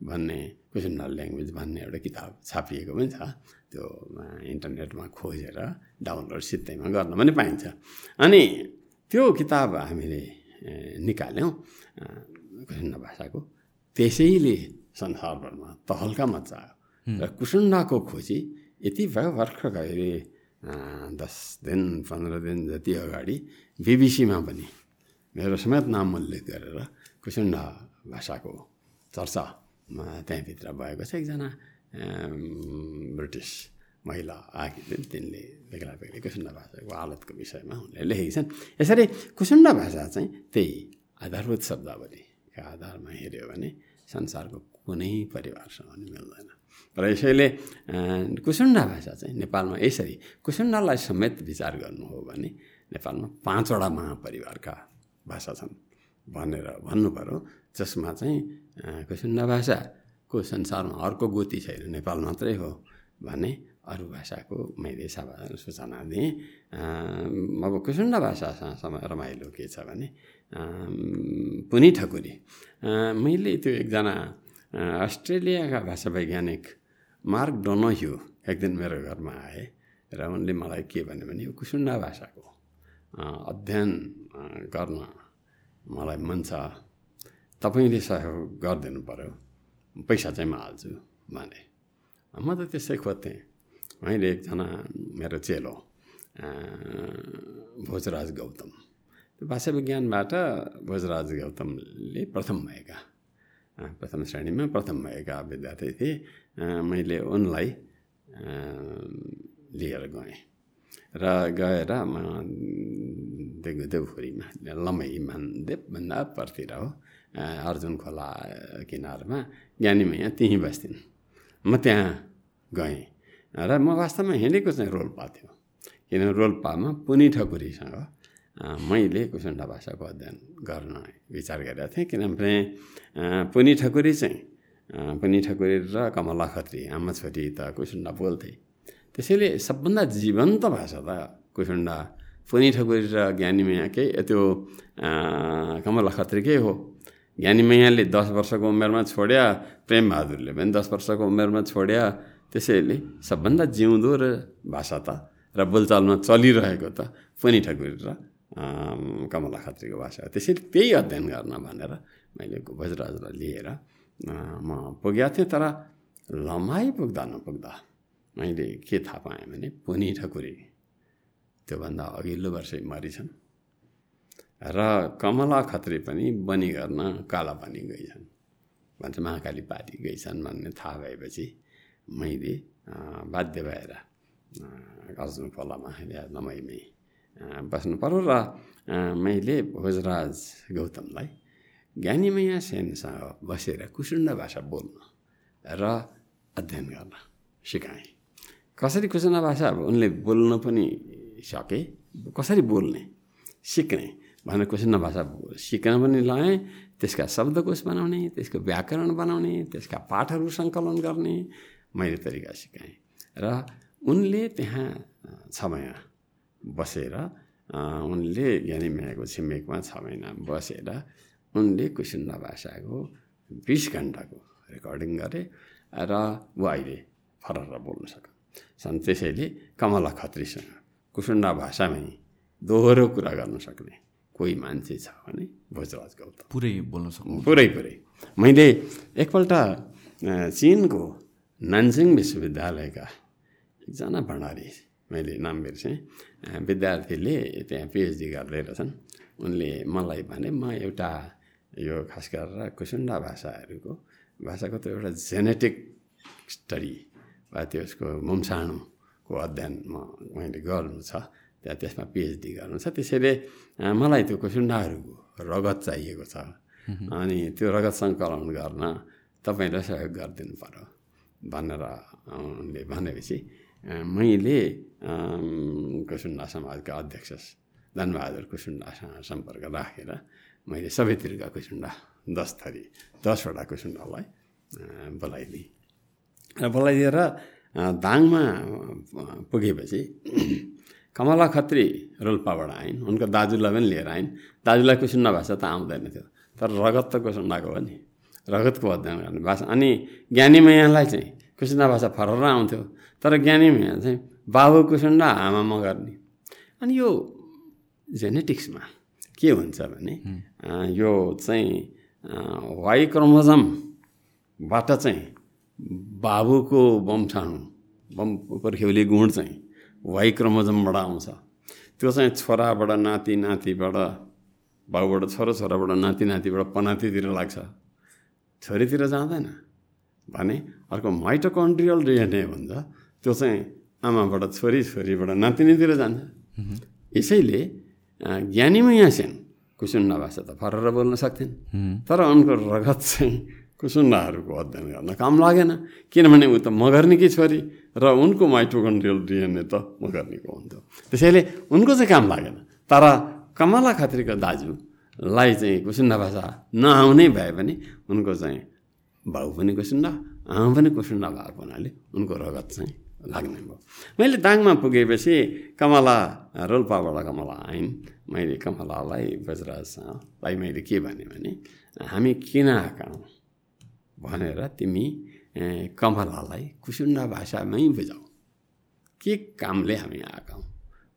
भन्ने कुसुन्डा ल्याङ्ग्वेज भन्ने एउटा किताब छापिएको पनि छ। त्यो इन्टरनेटमा खोजेर डाउनलोड सित्तैमा गर्न पनि पाइन्छ। अनि त्यो किताब हामीले निकाल्यौँ कुसुन्डा भाषाको। त्यसैले संसारभरमा तहल्का मचायो र कुसुन्डाको खोजी यति भयो भर्खर अहिले दस दिन पन्ध्र दिन जति अगाडि बिबिसीमा पनि मेरो समेत नाम उल्लेख गरेर कुसुन्डा भाषाको चर्चा त्यहाँभित्र भएको छ एकजना ब्रिटिस महिला आएकी थिइन् तिनले बेग्ला बेग्लै कुसुन्डा भाषाको हालतको विषयमा उनले लेखेकी छन्। यसरी कुसुन्डा भाषा चाहिँ त्यही आधारभूत शब्दावलीका आधारमा हेऱ्यो भने संसारको कुनै परिवारसँग पनि मिल्दैन। र यसैले कुसुन्डा भाषा चाहिँ नेपालमा यसरी कुसुन्डालाई समेत विचार गर्नु हो भने नेपालमा पाँचवटा महापरिवारका भाषा छन्। भनेर भन्नु पऱ्यो। जसमा चाहिँ कुसुन्डा भाषाको संसारमा अर्को गोती छैन नेपाल मात्रै हो भने अरू भाषाको मैले सूचना दिएँ। अब कुसुन्डा भाषासँग रमाइलो के छ भने पुनी ठकुरी। मैले त्यो एकजना अस्ट्रेलियाका भाषा वैज्ञानिक मार्क डोनह्यु एक दिन मेरो घरमा आए र उनले मलाई के भन्यो भने यो कुसुन्डा भाषाको अध्ययन गर्न मलाई मन छ तपाईँले सहयोग गरिदिनु पऱ्यो पैसा चाहिँ म हाल्छु भने। म त त्यसै खोज्थेँ। मैले एकजना मेरो चेलो भोजराज गौतम। त्यो भाषा विज्ञानबाट भोजराज गौतमले प्रथम भएका। प्रथम श्रेणीमा प्रथम भएका विद्यार्थी थिए। मैले उनलाई लिएर गएँ। र गएर म देवखोरीमा लम्बाइ देवभन्दा पर्तिर हो अर्जुन खोला किनारमा ज्ञानीमा यहाँ त्यहीँ बस्थेँ म त्यहाँ गएँ र म वास्तवमा हिँडेको चाहिँ रोल्पा थियो किन रोल्पामा पुनी ठकुरीसँग मैले कुसुन्डा भाषाको अध्ययन गर्न विचार गरेको थिएँ किनभने पुनी ठकुरी चाहिँ पुनी ठकुरी र कमला खत्री आमा छोरी त कुसुन्डा बोल्थे त्यसैले सबभन्दा जीवन्त भाषा त कुसुन्डा पुनी ठकुरी र ज्ञानीमैयाकै त्यो कमला खत्रीकै हो। ज्ञानीमैयाले दस वर्षको उमेरमा छोड्या प्रेमबहादुरले पनि दस वर्षको उमेरमा छोड्या त्यसैले सबभन्दा जिउँदो र भाषा त र बोलचालमा चलिरहेको त पुनी ठकुरी र कमला खत्रीको भाषा हो। त्यसैले त्यही अध्ययन गर्न भनेर मैले भोजराजलाई लिएर म पुगेको थिएँ तर लम्बाइ पुग्दा नपुग्दा। मैले के थाहा पाएँ भने पुनी ठकुरी त्योभन्दा अघिल्लो वर्षै मरिछन् र कमला खत्री पनि बनी गर्न काला पानी गइछन्। भन्छ महाकाली पार्टी गइछन् भन्ने थाहा भएपछि मैले बाध्य भएर अर्जुन खोलामा नमैमै बस्नु पऱ्यो र मैले भोजराज गौतमलाई ज्ञानीमया सेनसँग बसेर कुसुण्ड भाषा बोल्न र अध्ययन गर्न सिकाएँ। कसरी कुसुण्ड भाषा उनले बोल्न पनि सके कसरी बोल्ने सिक्ने भनेर कुसुण्ड भाषा सिक्न पनि लगाएँ त्यसका शब्दकोश बनाउने त्यसको व्याकरण बनाउने त्यसका पाठहरू सङ्कलन गर्ने मैले तरिका सिकाएँ। र उनले त्यहाँ छ महिना बसेर उनले ज्ञानी म्याएको छिमेकमा छ महिना बसेर उनले कुसुण्ड भाषाको बिस घन्टाको रेकर्डिङ गरे र ऊ अहिले फरर बोल्न सक्यो। सन् त्यसैले कमला खत्रीसँग कुसुण्डा भाषामै दोहोरो कुरा गर्न सक्ने कोही मान्छे छ भने भोजराज गौतम पुरै बोल्न सक्नु पुरै पुरै मैले एकपल्ट चिनको नानसिङ विश्वविद्यालयका एकजना भण्डारी मैले नाम बिर्सेँ विद्यार्थीले त्यहाँ पिएचडी गर्दै रहेछन् उनले मलाई भने म एउटा यो खास गरेर कुसुन्डा भाषाहरूको भाषाको त एउटा जेनेटिक स्टडी त्यसको मुम्साणुको अध्ययन म मैले गर्नु छ त्यहाँ त्यसमा पिएचडी गर्नु छ। त्यसैले मलाई त्यो कुसुन्डाहरूको रगत चाहिएको छ। अनि त्यो रगत सङ्कलन गर्न तपाईँलाई सहयोग गरिदिनु पऱ्यो भनेर उनले भनेपछि मैले कुसुन्डा समाजका अध्यक्ष धनबहादुर कुसुन्डासँग सम्पर्क राखेर मैले सबैतिरका कुसुन्डा दस थरी दसवटा कुसुन्डालाई बोलाइदिएँ। बोलाइदिएर दाङमा पुगेपछि कमला खत्री रोल्पाबाट आइन्। उनको दाजुलाई पनि लिएर आइन्। दाजुलाई कुसुन्डा भाषा त आउँदैन थियो तर रगत त कुसुन्डाको हो नि। रगतको अध्ययन गर्ने भाषा। अनि ज्ञानी मैयालाई चाहिँ कुसुन्डा भाषा फरर आउँथ्यो। तर ज्ञानी मैया चाहिँ बाबु कुसुन्डा आमा गर्ने। अनि यो जेनेटिक्समा के हुन्छ भने यो चाहिँ वाइ क्रोमोजमबाट चाहिँ बाबुको वंशाणु बम पर्खेउली गुण चाहिँ वाइ क्रोमोजमबाट आउँछ। त्यो चाहिँ छोराबाट नाति नातिबाट बाबुबाट छोरा छोराबाट नाति नातिबाट पनातितिर लाग्छ। छोरीतिर जाँदैन। भने अर्को माइटोकन्ट्रियल डिएनए भन्छ त्यो चाहिँ आमाबाट छोरी छोरीबाट नातिनीतिर जान्छ। यसैले ज्ञानीमै यहाँ सेन कुसुन्डा भाषा त फरर बोल्न सक्थेन। तर उनको रगत चाहिँ कुसुन्डाहरूको अध्ययन गर्न काम लागेन। किनभने ऊ त मगर्नीकी छोरी र उनको माइटोकन्ड्रियल डिएनए त मगर्नीको हुन्थ्यो। त्यसैले उनको चाहिँ काम लागेन। तर कमला खत्रीको दाजुलाई चाहिँ कुसुन्डा भाषा नआउने भए पनि उनको चाहिँ भाउ पनि कुसुन्डा आमा पनि कुसुन्डा भएको हुनाले उनको रगत चाहिँ लाग्ने भयो। मैले दाङमा पुगेपछि कमला रोल्पाबाट कमला आइन्। मैले कमलालाई बजराजसँगलाई मैले के भने भने हामी किन आएका हौँ? भनेर तिमी कमलालाई कुसुन्डा भाषामै बुझाऊ के कामले हामी आएका हौँ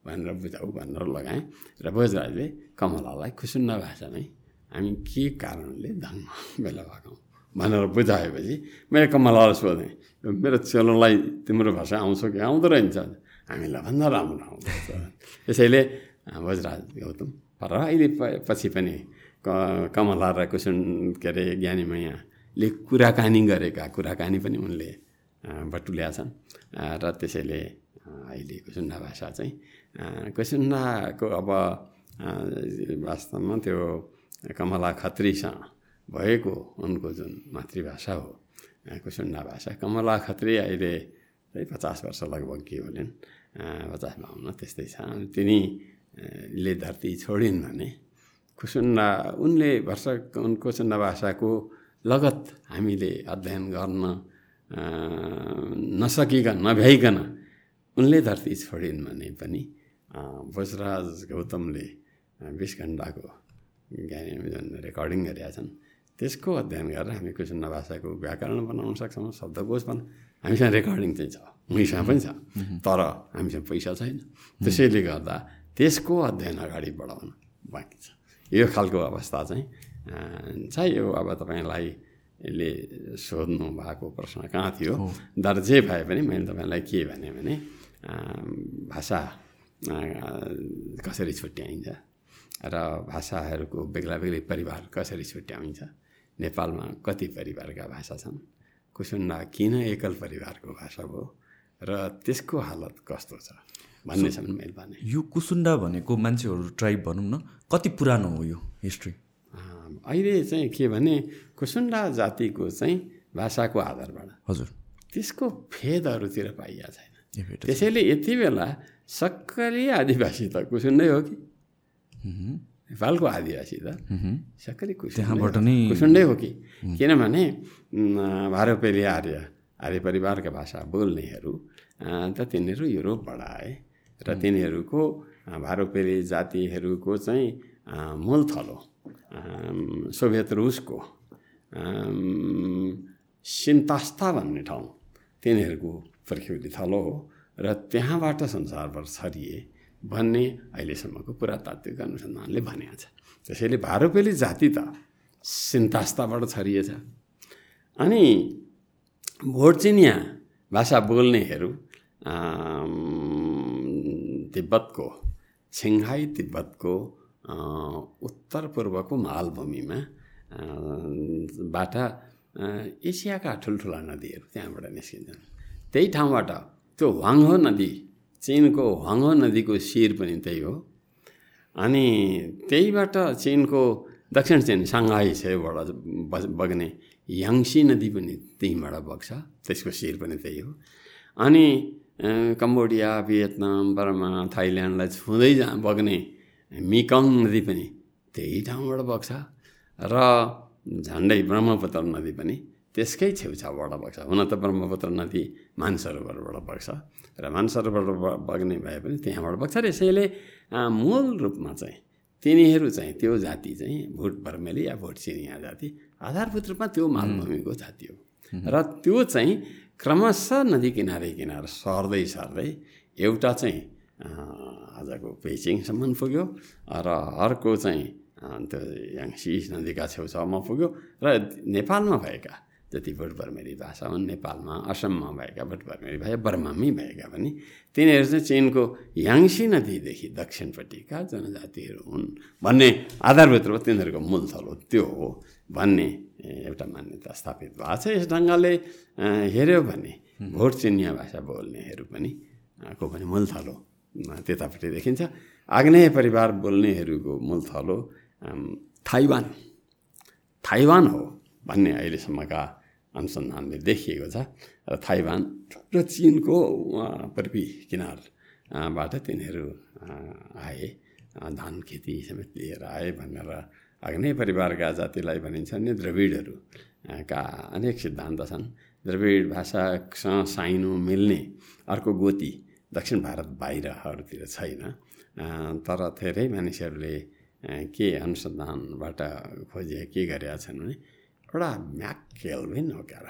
भनेर बुझाऊ भनेर लगाएँ र बजराजले कमलालाई कुसुन्डा भाषामै हामी के कारणले धनमा बेला भएको हौँ भनेर बुझाएपछि मैले कमलालाई सोधेँ मेरो चेलोलाई तिम्रो भाषा आउँछ कि आउँदो रहेछ? हामीलाई भन्दा राम्रो आउँदो त्यसैले वजराज गौतम र अहिले पछि पनि क कमला र कुसुन के अरे ज्ञानीमैयाले कुराकानी गरेका कुराकानी पनि उनले बटुल्या छन्। र त्यसैले अहिले कुसुन्डा भाषा चाहिँ कुसुन्डाको अब वास्तवमा त्यो कमला खत्रीसँग भएको उनको जुन मातृभाषा हो कुसुन्डा भाषा। कमला खत्री अहिले चाहिँ पचास वर्ष लगभग के होलिन् पचास बाहन्न त्यस्तै छ। तिनीले धरती छोडिन् भने कुसुन्डा उनले वर्ष कुसुन्डा भाषाको लगत हामीले अध्ययन गर्न नसकिकन नभ्याइकन उनले धरती छोडिन् भने पनि भोजराज गौतमले बिस घन्टाको ज्ञानी रेकर्डिङ गरेका छन्। त्यसको अध्ययन गरेर हामी कुसुन्डा भाषाको व्याकरण बनाउन सक्छौँ शब्दकोश बना हामीसँग रेकर्डिङ चाहिँ छ उनीसँग पनि छ तर हामीसँग पैसा छैन। त्यसैले गर्दा त्यसको अध्ययन अगाडि बढाउन बाँकी छ। यो खालको अवस्था चाहिँ छ यो अब तपाईँलाई यसले सोध्नु भएको प्रश्न कहाँ थियो? तर जे भए पनि मैले तपाईँलाई के भने भने भाषा कसरी छुट्याइन्छ र भाषाहरूको बेग्ला बेग्लै परिवार कसरी छुट्याइन्छ नेपालमा कति परिवारका भाषा छन् कुसुन्डा किन एकल परिवारको भाषा भयो र त्यसको हालत कस्तो छ भन्नेसम्म मैले भने। यो कुसुन्डा भनेको मान्छेहरू ट्राइब भनौँ न कति पुरानो हो यो हिस्ट्री? अहिले चाहिँ के भने कुसुन्डा जातिको चाहिँ भाषाको आधारबाट। हजुर। त्यसको फेदहरूतिर पाइया छैन। त्यसैले यति बेला सक्कली आदिवासी त कुसुन्डै हो कि? नेपालको आदिवासी त। सक्कली त्यहाँबाट कुसुन्डै नै- कुसुन्डै हो कि? किनभने भारोपेली आर्य आर्य परिवारका भाषा बोल्नेहरू त तिनीहरू युरोपबाट आए र तिनीहरूको भारोपेली जातिहरूको चाहिँ मूल थलो सोभियत रुसको सिन्तास्ता भन्ने ठाउँ तिनीहरूको प्रख्याति थलो हो र त्यहाँबाट संसारभर छरिए भन्ने अहिलेसम्मको पुरातात्विक अनुसन्धानले भनेको छ त्यसैले भारोपेली जाति त सिन्तास्ताबाट छरिएछ अनि भोटचिनिया भाषा बोल्नेहरू तिब्बतको छिङ्हाई तिब्बतको उत्तर पूर्वको मालभूमिमा बाट एसियाका ठुल्ठुला नदीहरू त्यहाँबाट निस्किन्छन्। त्यही ठाउँबाट त्यो ह्वाङ्हो नदी चिनको ह्वाङ्हो नदीको शिर पनि त्यही हो। अनि त्यहीबाट चिनको दक्षिण चिन साङ्घाई छेउबाट बग्ने याङ्सी नदी पनि त्यहीँबाट बग्छ। त्यसको शिर पनि त्यही हो। अनि कम्बोडिया भियतनाम बर्मा थाइल्यान्डलाई छुँदै जा बग्ने मिकङ नदी पनि त्यही ठाउँबाट बग्छ र झन्डै ब्रह्मपुत्र नदी पनि त्यसकै छेउछाउबाट बग्छ। हुन त ब्रह्मपुत्र नदी मानसरोवरबाट बग्छ र मानसरोवरबाट बग्ने भए पनि त्यहाँबाट बग्छ र यसैले मूल रूपमा चाहिँ तिनीहरू चाहिँ त्यो जाति चाहिँ भोट बर्मेली या भोट सिरिया जाति आधारभूत रूपमा त्यो मालभूमिको जाति हो। र त्यो चाहिँ क्रमशः नदी किनारे किनार सर्दै सर्दै एउटा चाहिँ आजको पेचिङसम्म पुग्यो र अर्को चाहिँ त्यो याङ्सी नदीका छेउछाउमा पुग्यो र नेपालमा भएका जति भोट बर्मेली भाषा हुन् नेपालमा असममा भएका भोट बर्मेली भए बर्मामै भएका पनि तिनीहरू चाहिँ चिनको याङ्सी नदीदेखि दक्षिणपट्टिका जनजातिहरू हुन् भन्ने आधारभूत रूपमा तिनीहरूको मूल थलो त्यो हो भन्ने एउटा मान्यता स्थापित भएको छ। यस ढङ्गले हेऱ्यो भने भोट चिनिया भाषा बोल्नेहरू पनि को पनि मूल थलो त्यतापट्टि देखिन्छ। आग्नेय परिवार बोल्नेहरूको मूल थलो थाइवान। थाइवान हो भन्ने अहिलेसम्मका अनुसन्धानले देखिएको छ र थाइवान र चिनको पूर्वी किनारबाट तिनीहरू आए धान खेती समेत लिएर आए भनेर आग्नेय परिवारका जातिलाई भनिन्छ नि द्रविडहरू अँ, का अनेक सिद्धान्त छन्। द्रविड भाषासँग साइनो मिल्ने अर्को गोती दक्षिण भारत बाहिरहरूतिर छैन। तर धेरै मानिसहरूले के अनुसन्धानबाट खोजे के गरेका छन् भने एउटा र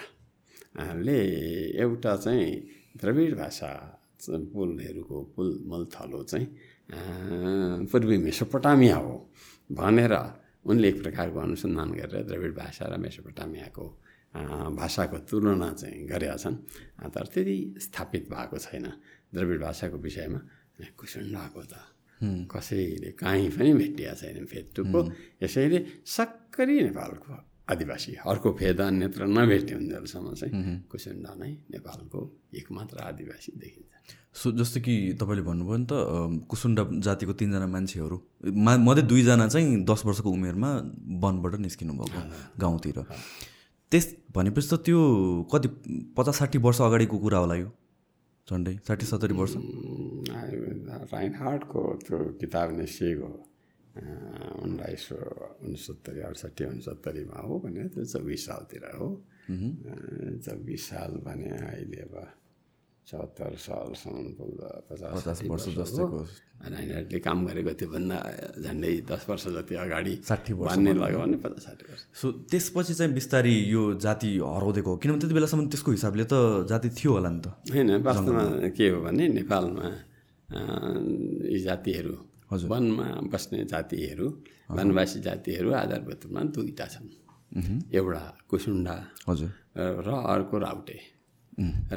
अँ, ले एउटा चाहिँ द्रविड भाषा बोल्नेहरूको पुल मूल थलो चाहिँ पूर्वी मेसोपोटामिया हो भनेर उनले एक प्रकारको अनुसन्धान गरेर द्रविड भाषा र मेसोपोटामियाको भाषाको तुलना चाहिँ गरेका छन्। तर त्यति स्थापित भएको छैन। द्रविड भाषाको विषयमा कुसुन्डाको त कसैले काहीँ पनि भेटिया छैन फेदटुको यसैले सक्करी नेपालको आदिवासी अर्को फेद अन्यत्र नभेट्ने हुन्जेलसम्म चाहिँ कुसुन्डा नै नेपालको एकमात्र आदिवासी देखिन्छ सो जस्तो कि तपाईँले भन्नुभयो नि त कुसुन्डा जातिको तिनजना मान्छेहरू मा मध्ये दुईजना चाहिँ दस वर्षको उमेरमा वनबाट निस्किनु भएको गाउँतिर त्यस भनेपछि त त्यो कति पचास साठी वर्ष अगाडिको कुरा होला यो झन्डै साठी सत्तरी वर्ष? राइन हार्टको त्यो किताब निस्किएको उन्नाइस सौ उनसत्तरी अडसट्ठी उनसत्तरीमा हो भने त्यो चौबिस सालतिर हो। चौबिस साल भने अहिले अब चौहत्तर सालसम्म पुग्दा पचास पचास साठी वर्ष जस्तैको हो। राइनहार्टले काम गरेको त्योभन्दा झन्डै दस वर्ष जति अगाडि 60 वर्ष भन्ने लाग्यो भने पचास साठी वर्ष सो त्यसपछि चाहिँ बिस्तारी यो जाति हराउँदैको हो किनभने त्यति बेलासम्म त्यसको हिसाबले त जाति थियो होला नि त होइन वास्तवमा के हो भने नेपालमा यी जातिहरू वनमा बस्ने जातिहरू वनवासी जातिहरू आधारभूत रूपमा दुईवटा छन् एउटा कुसुन्डा हजुर र अर्को राउटे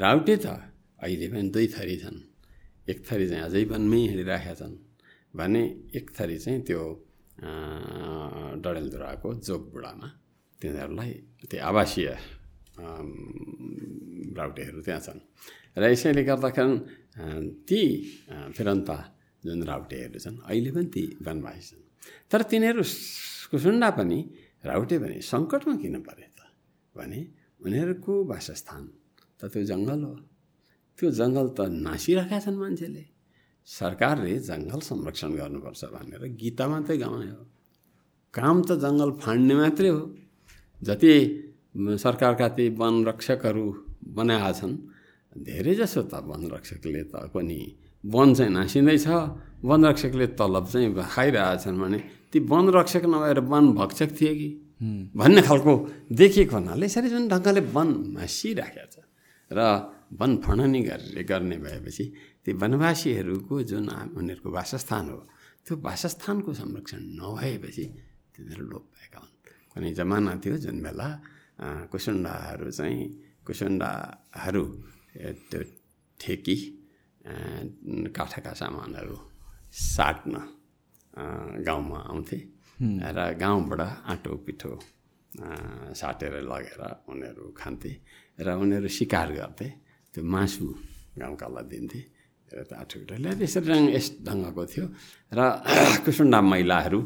राउटे त अहिले पनि दुई थरी छन्। एक थरी चाहिँ अझै वनमै हिँडिराखेका छन् भने एक थरी चाहिँ त्यो डडेलधुराको जोगबुढामा तिनीहरूलाई त्यो आवासीय राउटेहरू त्यहाँ छन्। र यसैले गर्दाखेरि ती फिरन्ता जुन राउटेहरू छन् अहिले पनि ती वनवासी छन्। तर तिनीहरू स- कुसुन्डा पनि राउटे पनि सङ्कटमा किन परे त? भने उनीहरूको वासस्थान त त्यो जङ्गल हो। त्यो जङ्गल त नासिरहेका छन् मान्छेले। सरकारले जङ्गल संरक्षण गर्नुपर्छ भनेर गीता मात्रै गाउने हो काम त जङ्गल फाँड्ने मात्रै हो। जति सरकारका ती वनरक्षकहरू बनाएका छन् धेरै जसो त वनरक्षकले त पनि वन चाहिँ नासिँदैछ वनरक्षकले तलब चाहिँ खाइरहेछन् भने ती वनरक्षक नभएर वन भक्षक थिए कि? भन्ने खालको देखिएको हुनाले यसरी जुन ढङ्गले वन मासिराखेको छ। र वन फडनी गर्ने गर्ने भएपछि ती वनवासीहरूको जुन उनीहरूको वासस्थान हो त्यो वासस्थानको संरक्षण नभएपछि तिनीहरू लोप भएका हुन्। कुनै जमाना थियो जुन बेला कुसुन्डाहरू चाहिँ कुसुन्डाहरू त्यो ठेकी काठका सामानहरू साट्न गाउँमा आउँथे र गाउँबाट आँटो पिठो साटेर लगेर उनीहरू खान्थे र उनीहरू सिकार गर्थे। त्यो मासु गाउँकालाई दिन्थे। र त्यो पिठोले त्यसरी रङ यस ढङ्गको थियो। र कुसुन्डा महिलाहरू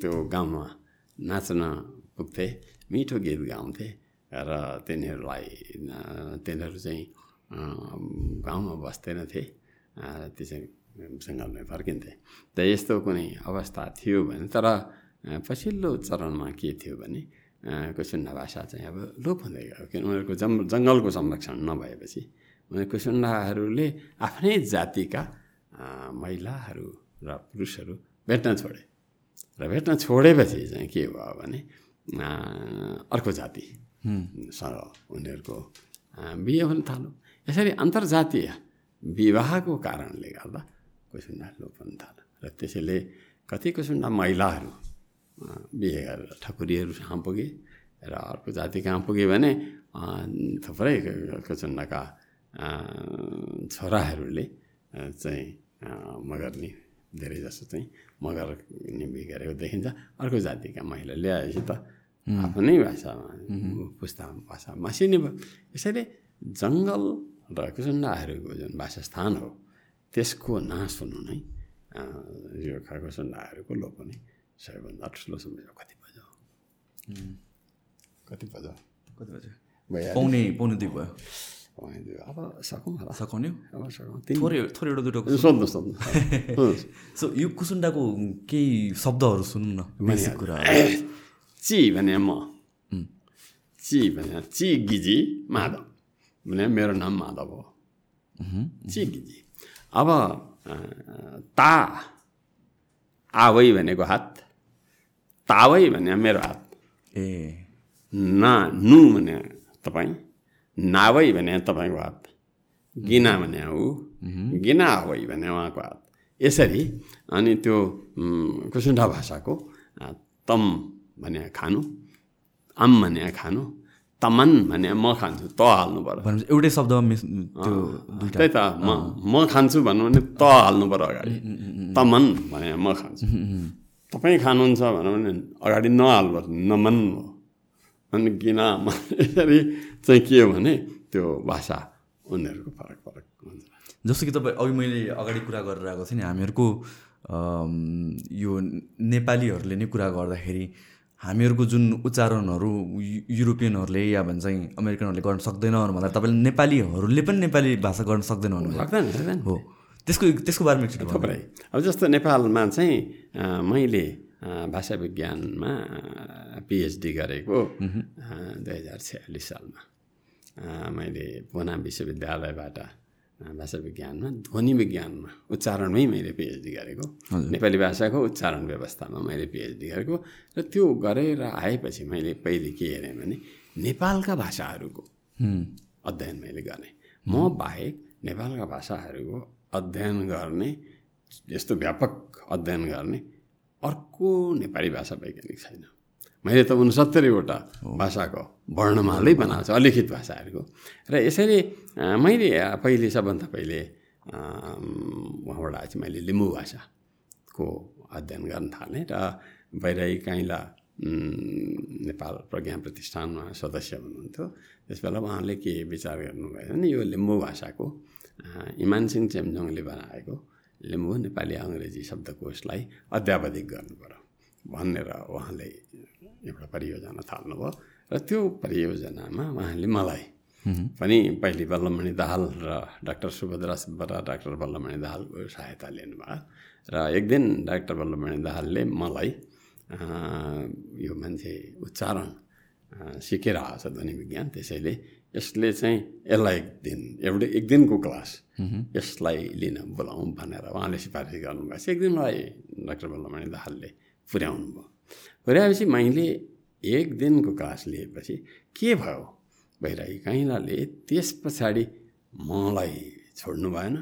त्यो गाउँमा नाच्न पुग्थे मिठो गीत गाउँथे। र तिनीहरूलाई तिनीहरू चाहिँ गाउँमा बस्दैनथे अ, त्यसै सँगलमै फर्किन्थे। त यस्तो कुनै अवस्था थियो भने तर पछिल्लो चरणमा के थियो भने अ, कुसुन्डा भाषा चाहिँ अब लोप हुँदै गयो किन उनीहरूको जम जङ्गलको संरक्षण नभएपछि उनीहरू कुसुन्डाहरूले आफ्नै जातिका महिलाहरू र पुरुषहरू भेट्न छोडे। र भेट्न छोडेपछि चाहिँ के भयो भने अर्को जाति सँग उनीहरूको बिहे हुन थाल्यो। यसरी अन्तर्जातीय विवाहको कारणले गर्दा कुसुन्डा लोप हुन थाल्यो। र त्यसैले कति कुसुन्डा महिलाहरू बिहे गरेर ठकुरीहरू कहाँ पुगे र अर्को जाति कहाँ पुगे भने थुप्रै कुसुन्डाका अ, छोराहरूले चाहिँ अ, मगर्नी धेरै जसो चाहिँ मगर नि बिहे गरेको देखिन्छ। अर्को जातिका महिला ल्याएपछि त आफ्नै भाषामा पुस्ता भाषा मासिने भयो। यसैले जङ्गल र कुसुन्डाहरूको जुन वासस्थान हो त्यसको नाश हुनु नै यो कुसुन्डाहरूको लोप हुने सबैभन्दा ठुलो समस्या कति बज्यो कति बज्यो कति बज्यो पाउने पाउने दुई भयो। अब सकौँ होला सघाउने अब थोरै थोरै एउटा दुइटा सोध्नु सोध्नु। सो यो कुसुन्डाको केही शब्दहरू सुनौँ न बेसिक कुरा ची भने म ची भने ची गिजी माधव भने मेरो नाम माधव हो ची गिजी अब ता आवै भनेको हात तावै भने मेरो हात। ए। ना नु भने तपाईँ नावै भने तपाईँको हात। गिना भने ऊ। गिना आवै भने उहाँको हात। यसरी अनि त्यो कुसुन्डा भाषाको तम भने खानु आम भने खानु तमन भने म खान्छु त हाल्नु पर्यो। एउटै शब्दमा मिस त्यही त म म खान्छु भन्नु भने त हाल्नु पर्यो अगाडि। तमन भने म खान्छु। तपाईँ खानुहुन्छ भन्नु भने अगाडि नहाल्नु पर्छ नमन हो अनि किन? यसरी चाहिँ के हो भने त्यो भाषा उनीहरूको फरक फरक हुन्छ। जस्तो कि तपाईँ अघि मैले अगाडि कुरा गरेर आएको थिएँ नि हामीहरूको यो नेपालीहरूले नै कुरा गर्दाखेरि हामीहरूको जुन उच्चारणहरू युरोपियनहरूले या भन्छ अमेरिकनहरूले गर्न सक्दैन भन्दा तपाईँले नेपालीहरूले पनि नेपाली भाषा गर्न सक्दैन। हो। त्यसको त्यसको बारेमा एकचोटि। थुप्रै। अब जस्तो नेपालमा चाहिँ मैले भाषा विज्ञानमा पिएचडी गरेको दुई हजार छयालिस सालमा। मैले पुना विश्वविद्यालयबाट भाषा विज्ञानमा ध्वनि विज्ञानमा उच्चारणमै मैले पिएचडी गरेको। नेपाली भाषाको उच्चारण व्यवस्थामा मैले पिएचडी गरेको र त्यो गरेर आएपछि मैले पहिले के हेरेँ भने नेपालका भाषाहरूको अध्ययन मैले गरेँ। म बाहेक नेपालका भाषाहरूको अध्ययन गर्ने यस्तो व्यापक अध्ययन गर्ने अर्को नेपाली भाषा वैज्ञानिक छैन। मैले त उनसत्तरीवटा भाषाको वर्णमालै बनाएको छ अलिखित भाषाहरूको। र यसरी अ, मैले पहिले सबभन्दा पहिले उहाँबाट चाहिँ मैले लिम्बू भाषाको अध्ययन गर्न थालेँ र बैराई काइला नेपाल प्रज्ञा प्रतिष्ठानमा सदस्य हुनुहुन्थ्यो। त्यस बेला उहाँले के विचार गर्नुभयो भने यो लिम्बू भाषाको इमान सिंह चेम्जोङले बनाएको लिम्बू नेपाली अङ्ग्रेजी शब्दकोशलाई अध्यावधिक गर्नु पऱ्यो भनेर उहाँले एउटा परियोजना थाल्नुभयो र त्यो परियोजनामा उहाँले मलाई पनि पहिले बल्लमणि दाहाल र डाक्टर सुभद्रा सुब्बा र डाक्टर बल्लमणि दाहालको सहायता लिनुभयो। र एक दिन डाक्टर बल्लमणि दाहालले मलाई यो मान्छे उच्चारण सिकेर आएको छ ध्वनि विज्ञान त्यसैले यसले चाहिँ यसलाई एक दिन एउटै एक दिनको क्लास यसलाई लिन बोलाउँ भनेर उहाँले सिफारिस गर्नुभएको छ। एक दिन मलाई डाक्टर बल्लमणि दाहालले पुर्याउनु भयो। पुर्याएपछि मैले एक दिनको क्लास लिएपछि के भयो? भइरहे काइलाले त्यस पछाडि मलाई छोड्नु भएन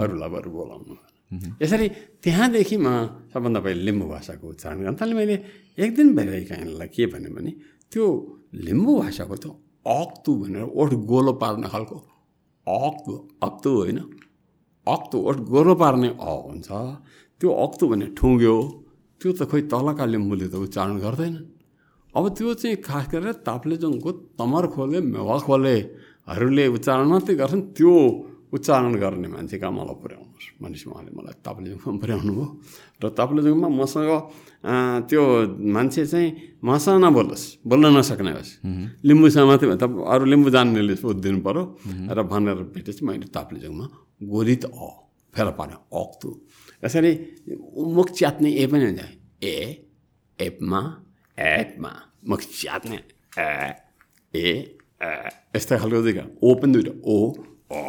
अरूलाई बरु बोलाउनु भएन। यसरी त्यहाँदेखि म सबभन्दा पहिले लिम्बू भाषाको उच्चारण गर्न थालेँ मैले एक दिन भइरहे काइलालाई के भने त्यो लिम्बू भाषाको त्यो अक्तु भनेर ओठ गोलो पार्ने खालको अक्तु अक्तु होइन। अक्तु ओठ गोलो पार्ने अ हुन्छ। त्यो अक्तु भने ठुङ्ग्यो। त्यो त खोइ तलका लिम्बूले त उच्चारण गर्दैनन् अब त्यो चाहिँ खास गरेर ताप्लेजुङको तमर खोले मेवा खोलेहरूले उच्चारण मात्रै गर्छन्। त्यो उच्चारण गर्ने मान्छे कहाँ मलाई पुर्याउनुहोस्। भनेपछि उहाँले मलाई ताप्लेजुङमा पुर्याउनु भयो र ताप्लेजुङमा मसँग त्यो मान्छे चाहिँ मसँग नबोलोस् बोल्न नसक्ने होस्। लिम्बूसँग मात्रै त अरू लिम्बू जान्नेले सोधिदिनु पऱ्यो र भनेर भेटेपछि मैले ताप्लेजुङमा गोलित अ फेला पार्यो अक्तु। यसरी मुख च्यात्ने ए पनि हुन्छ। ए एपमा एपमा। मुख च्यात्ने ए ए यस्तो खालको दुई ओ पनि दुइटा ओ अ।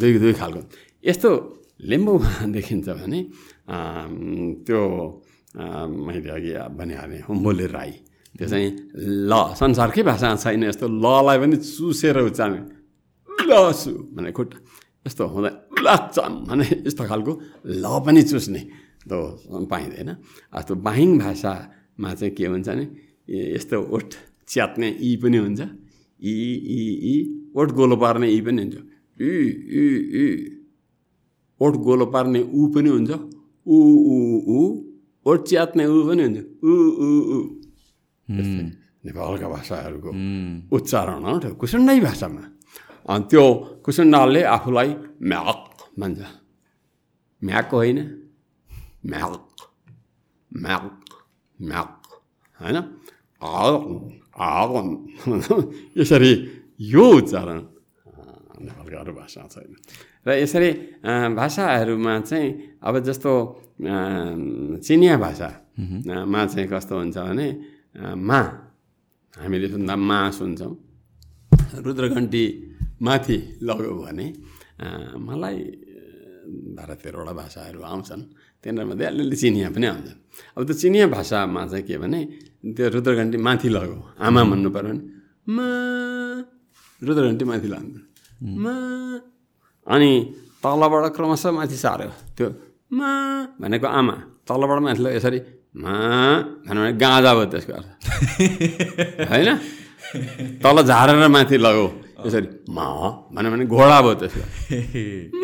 दुई दुई खालको। यस्तो लिम्बूमा देखिन्छ भने त्यो मैले अघि भनिहालेँ हुम्बोले राई। त्यो चाहिँ ल। संसारकै भाषा छैन यस्तो ललाई पनि चुसेर उच्चारण लसु भने खुट्टा। यस्तो हुँदा लचम भने यस्तो खालको ल पनि चुस्ने त्यो पाइँदैन। जस्तो बाहिङ भाषामा चाहिँ के हुन्छ भने यस्तो ओठ च्यात्ने इ पनि हुन्छ। इ इ इ ओठ गोलो पार्ने इ पनि हुन्छ। इ इ इ। ओठ गोलो पार्ने उ पनि हुन्छ। उ उ उ। ओठ च्यात्ने उ पनि हुन्छ। उ उ उ। नेपालका भाषाहरूको उच्चारण हो। कुसुन्डै भाषामा। अनि त्यो कुसुन्डालले आफूलाई म्याक भन्छ। म्याक होइन? म्याक। म्याक। म्याक। होइन? आगन यसरी यो उच्चारण। नेपालका अरू भाषा छैन। र यसरी भाषाहरूमा चाहिँ अब जस्तो चिनिया भाषामा चाहिँ कस्तो हुन्छ भने मा हामीले सुन्दा मा सुन्छौँ। रुद्रघन्टी माथि लग्यो भने मलाई बाह्र तेह्रवटा भाषाहरू आउँछन् तिनीहरूमध्ये अलिअलि चिनिया पनि आउँछन्। अब त्यो चिनिया भाषामा चाहिँ के भने त्यो रुद्रघन्टी माथि लग्यो आमा भन्नु पऱ्यो भने मा रुद्रघन्टी माथि लाग्नु मा अनि तलबाट क्रमशः माथि सार्यो त्यो मा भनेको आमा तलबाट माथि लग्यो यसरी मा भन्यो भने गाँजा भयो त्यसको अर्थ होइन तल झारेर माथि लगौ यसरी मा भन्यो भने घोडा भयो त्यसको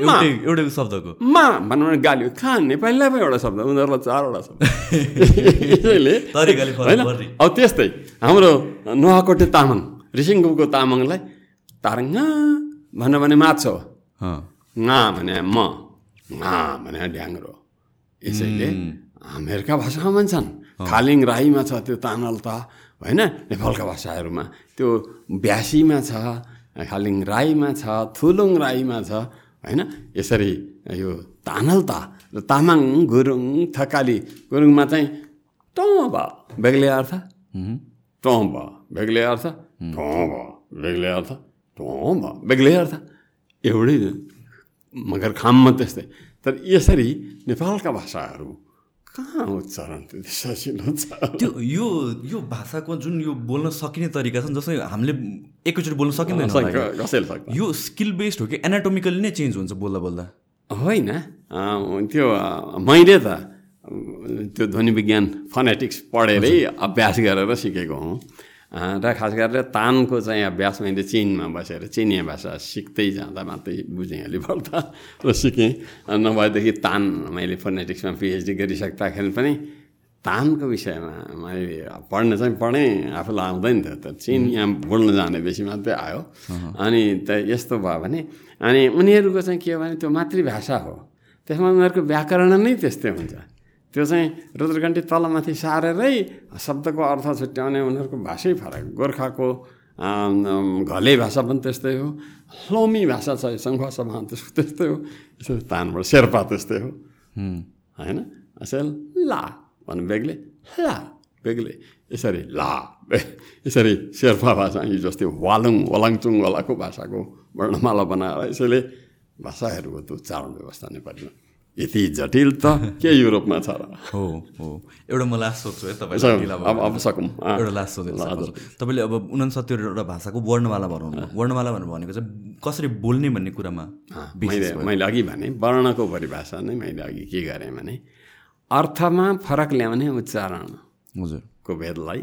एउटै एउटै शब्दको मा भन्यो भने गाली कहाँ नेपालीलाई पो एउटा शब्द उनीहरूलाई चारवटा शब्द यसैले होइन। अब त्यस्तै हाम्रो नुहाकोटे तामाङ रिसिङको तामाङलाई तारङ भन्यो भने माछो ङा भने म। ङा भने ड्याङ्ग्रो यसैले हामीहरूका भाषामा पनि छन् खालिङ राईमा छ त्यो तानल त होइन? नेपालका भाषाहरूमा। त्यो ब्यासीमा छ खालिङ राईमा छ थुलुङ राईमा छ होइन? यसरी यो तानल त र तामाङ गुरुङ थकाली गुरुङमा चाहिँ ट भयो बेग्लै अर्थ? ट भयो बेग्लै अर्थ? ट भयो बेग्लै अर्थ? बेग्लै अर्थ एउटै मगर खाममा त्यस्तै तर यसरी नेपालका भाषाहरू कहाँ उच्चारण त्यति सजिलो छ? त्यो यो यो भाषाको जुन यो बोल्न सकिने तरिका छ नि, जस्तै हामीले एकैचोटि बोल्न सकिँदैन यो स्किल बेस्ड हो कि एनाटोमिकली नै चेन्ज हुन्छ बोल्दा बोल्दा? होइन। त्यो मैले त त्यो ध्वनि विज्ञान फनेटिक्स पढेरै अभ्यास गरेर सिकेको हुँ। र खास गरेर तानको चाहिँ अभ्यास मैले चिनमा बसेर चिनिया भाषा सिक्दै जाँदा मात्रै बुझेँ अलि बढ्दा र सिकेँ नभएदेखि तान मैले फोनेटिक्समा पिएचडी गरिसक्दाखेरि पनि तानको विषयमा मैले पढ्न चाहिँ पढेँ। आफूलाई आउँदैन थियो त। चिनिया बोल्न जाने बेसी मात्रै आयो। अनि त यस्तो भयो भने अनि उनीहरूको चाहिँ के हो भने त्यो मातृभाषा हो। त्यसमा उनीहरूको व्याकरण नै त्यस्तै हुन्छ। त्यो चाहिँ रुद्रगण्डी तलमाथि सारेरै शब्दको अर्थ छुट्याउने उनीहरूको भाषै फरक। गोर्खाको घले भाषा पनि त्यस्तै हो लोमी भाषा छ सङ्घ सभा त्यसको त्यस्तै हो यसो तानबाट शेर्पा त्यस्तै हो। होइन? असेल ला भन्नु बेग्लै ला बेग्लै यसरी ला यसरी शेर्पा भाषा हिजो जस्तै वालुङ वलाङचुङवालाको भाषाको वर्णमाला बनाएर यसैले भाषाहरूको त्यो उच्चारण व्यवस्था नेपालीमा यति जटिल त के युरोपमा छ र हो हो। एउटा म लास्ट सोध्छु है तपाईँलाई अब सकौँ। एउटा लास्ट सोधेर ल, हजुर। तपाईँले अब उनसत्तरीवटा भाषाको वर्णमाला भनौँ न वर्णमाला भनेर भनेको चाहिँ कसरी बोल्ने भन्ने कुरामा मैले। मैले अघि भने वर्णको परिभाषा नै मैले अघि के गरेँ भने अर्थमा फरक ल्याउने उच्चारणको हजुर। भेदलाई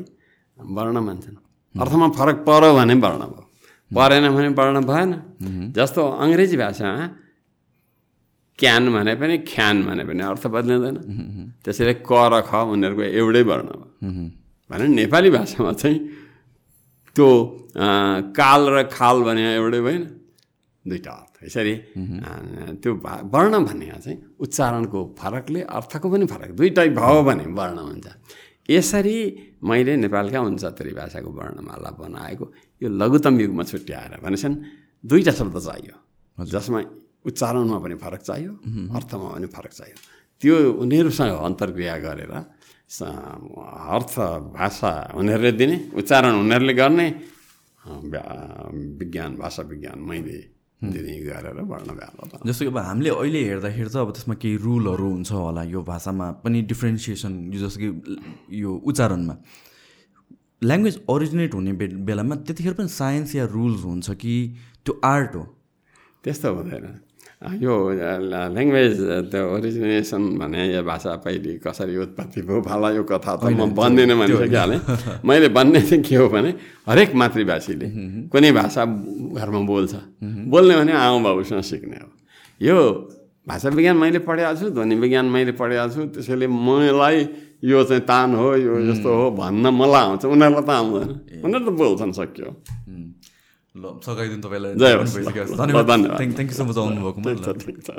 वर्ण मान्छन्। अर्थमा फरक पऱ्यो भने वर्ण भयो। परेन भने वर्ण भएन। जस्तो अङ्ग्रेजी भाषामा क्यान भने पनि ख्यान भने पनि अर्थ बदलिँदैन त्यसैले क र ख उनीहरूको एउटै वर्ण हुँ, भने नेपाली भाषामा चाहिँ त्यो काल र खाल भने एउटै भएन। दुईवटा अर्थ। यसरी त्यो वर्ण भन्ने चाहिँ उच्चारणको फरकले अर्थको पनि फरक। दुइटै भयो भने वर्ण हुन्छ। यसरी मैले नेपालका उन्सत्तरी भाषाको वर्णमाला बनाएको यो लघुत्तम युगमा छुट्याएर भनेछन्। दुईवटा शब्द चाहियो। जसमा उच्चारणमा पनि फरक चाहियो अर्थमा पनि फरक चाहियो। त्यो उनीहरूसँग अन्तर्क्रिया गरेर अर्थ भाषा उनीहरूले दिने उच्चारण उनीहरूले गर्ने विज्ञान भाषा विज्ञान मैले दिने गरेर वर्ण व्यापक जस्तो कि अब हामीले अहिले हेर्दाखेरि चाहिँ अब त्यसमा केही रुलहरू हुन्छ होला यो भाषामा पनि डिफ्रेन्सिएसन जस्तो कि यो उच्चारणमा। ल्याङ्ग्वेज ओरिजिनेट हुने बे बेलामा त्यतिखेर पनि साइन्स या रुल्स हुन्छ कि त्यो आर्ट हो? त्यस्तो हुँदैन। यो ल्याङ्ग्वेज त्यो ओरिजिनेसन भने यो भाषा पहिले कसरी उत्पत्ति भयो फाला यो कथा त म भन्दिनँ भनिसकिहालेँ मैले भन्ने चाहिँ के हो भने हरेक मातृभाषीले कुनै भाषा घरमा बोल्छ बोल्ने भने आमा बाबुसँग सिक्ने हो यो भाषा विज्ञान मैले पढेको छु ध्वनि विज्ञान मैले पढेको छु त्यसैले मलाई यो चाहिँ तान हो यो जस्तो हो भन्न मलाई आउँछ उनीहरूलाई त आउँदैन उनीहरू त बोल्छन् सक्यो। ल सघाइदिनु तपाईँलाई धन्यवाद। थ्याङ्क यू सो मच छ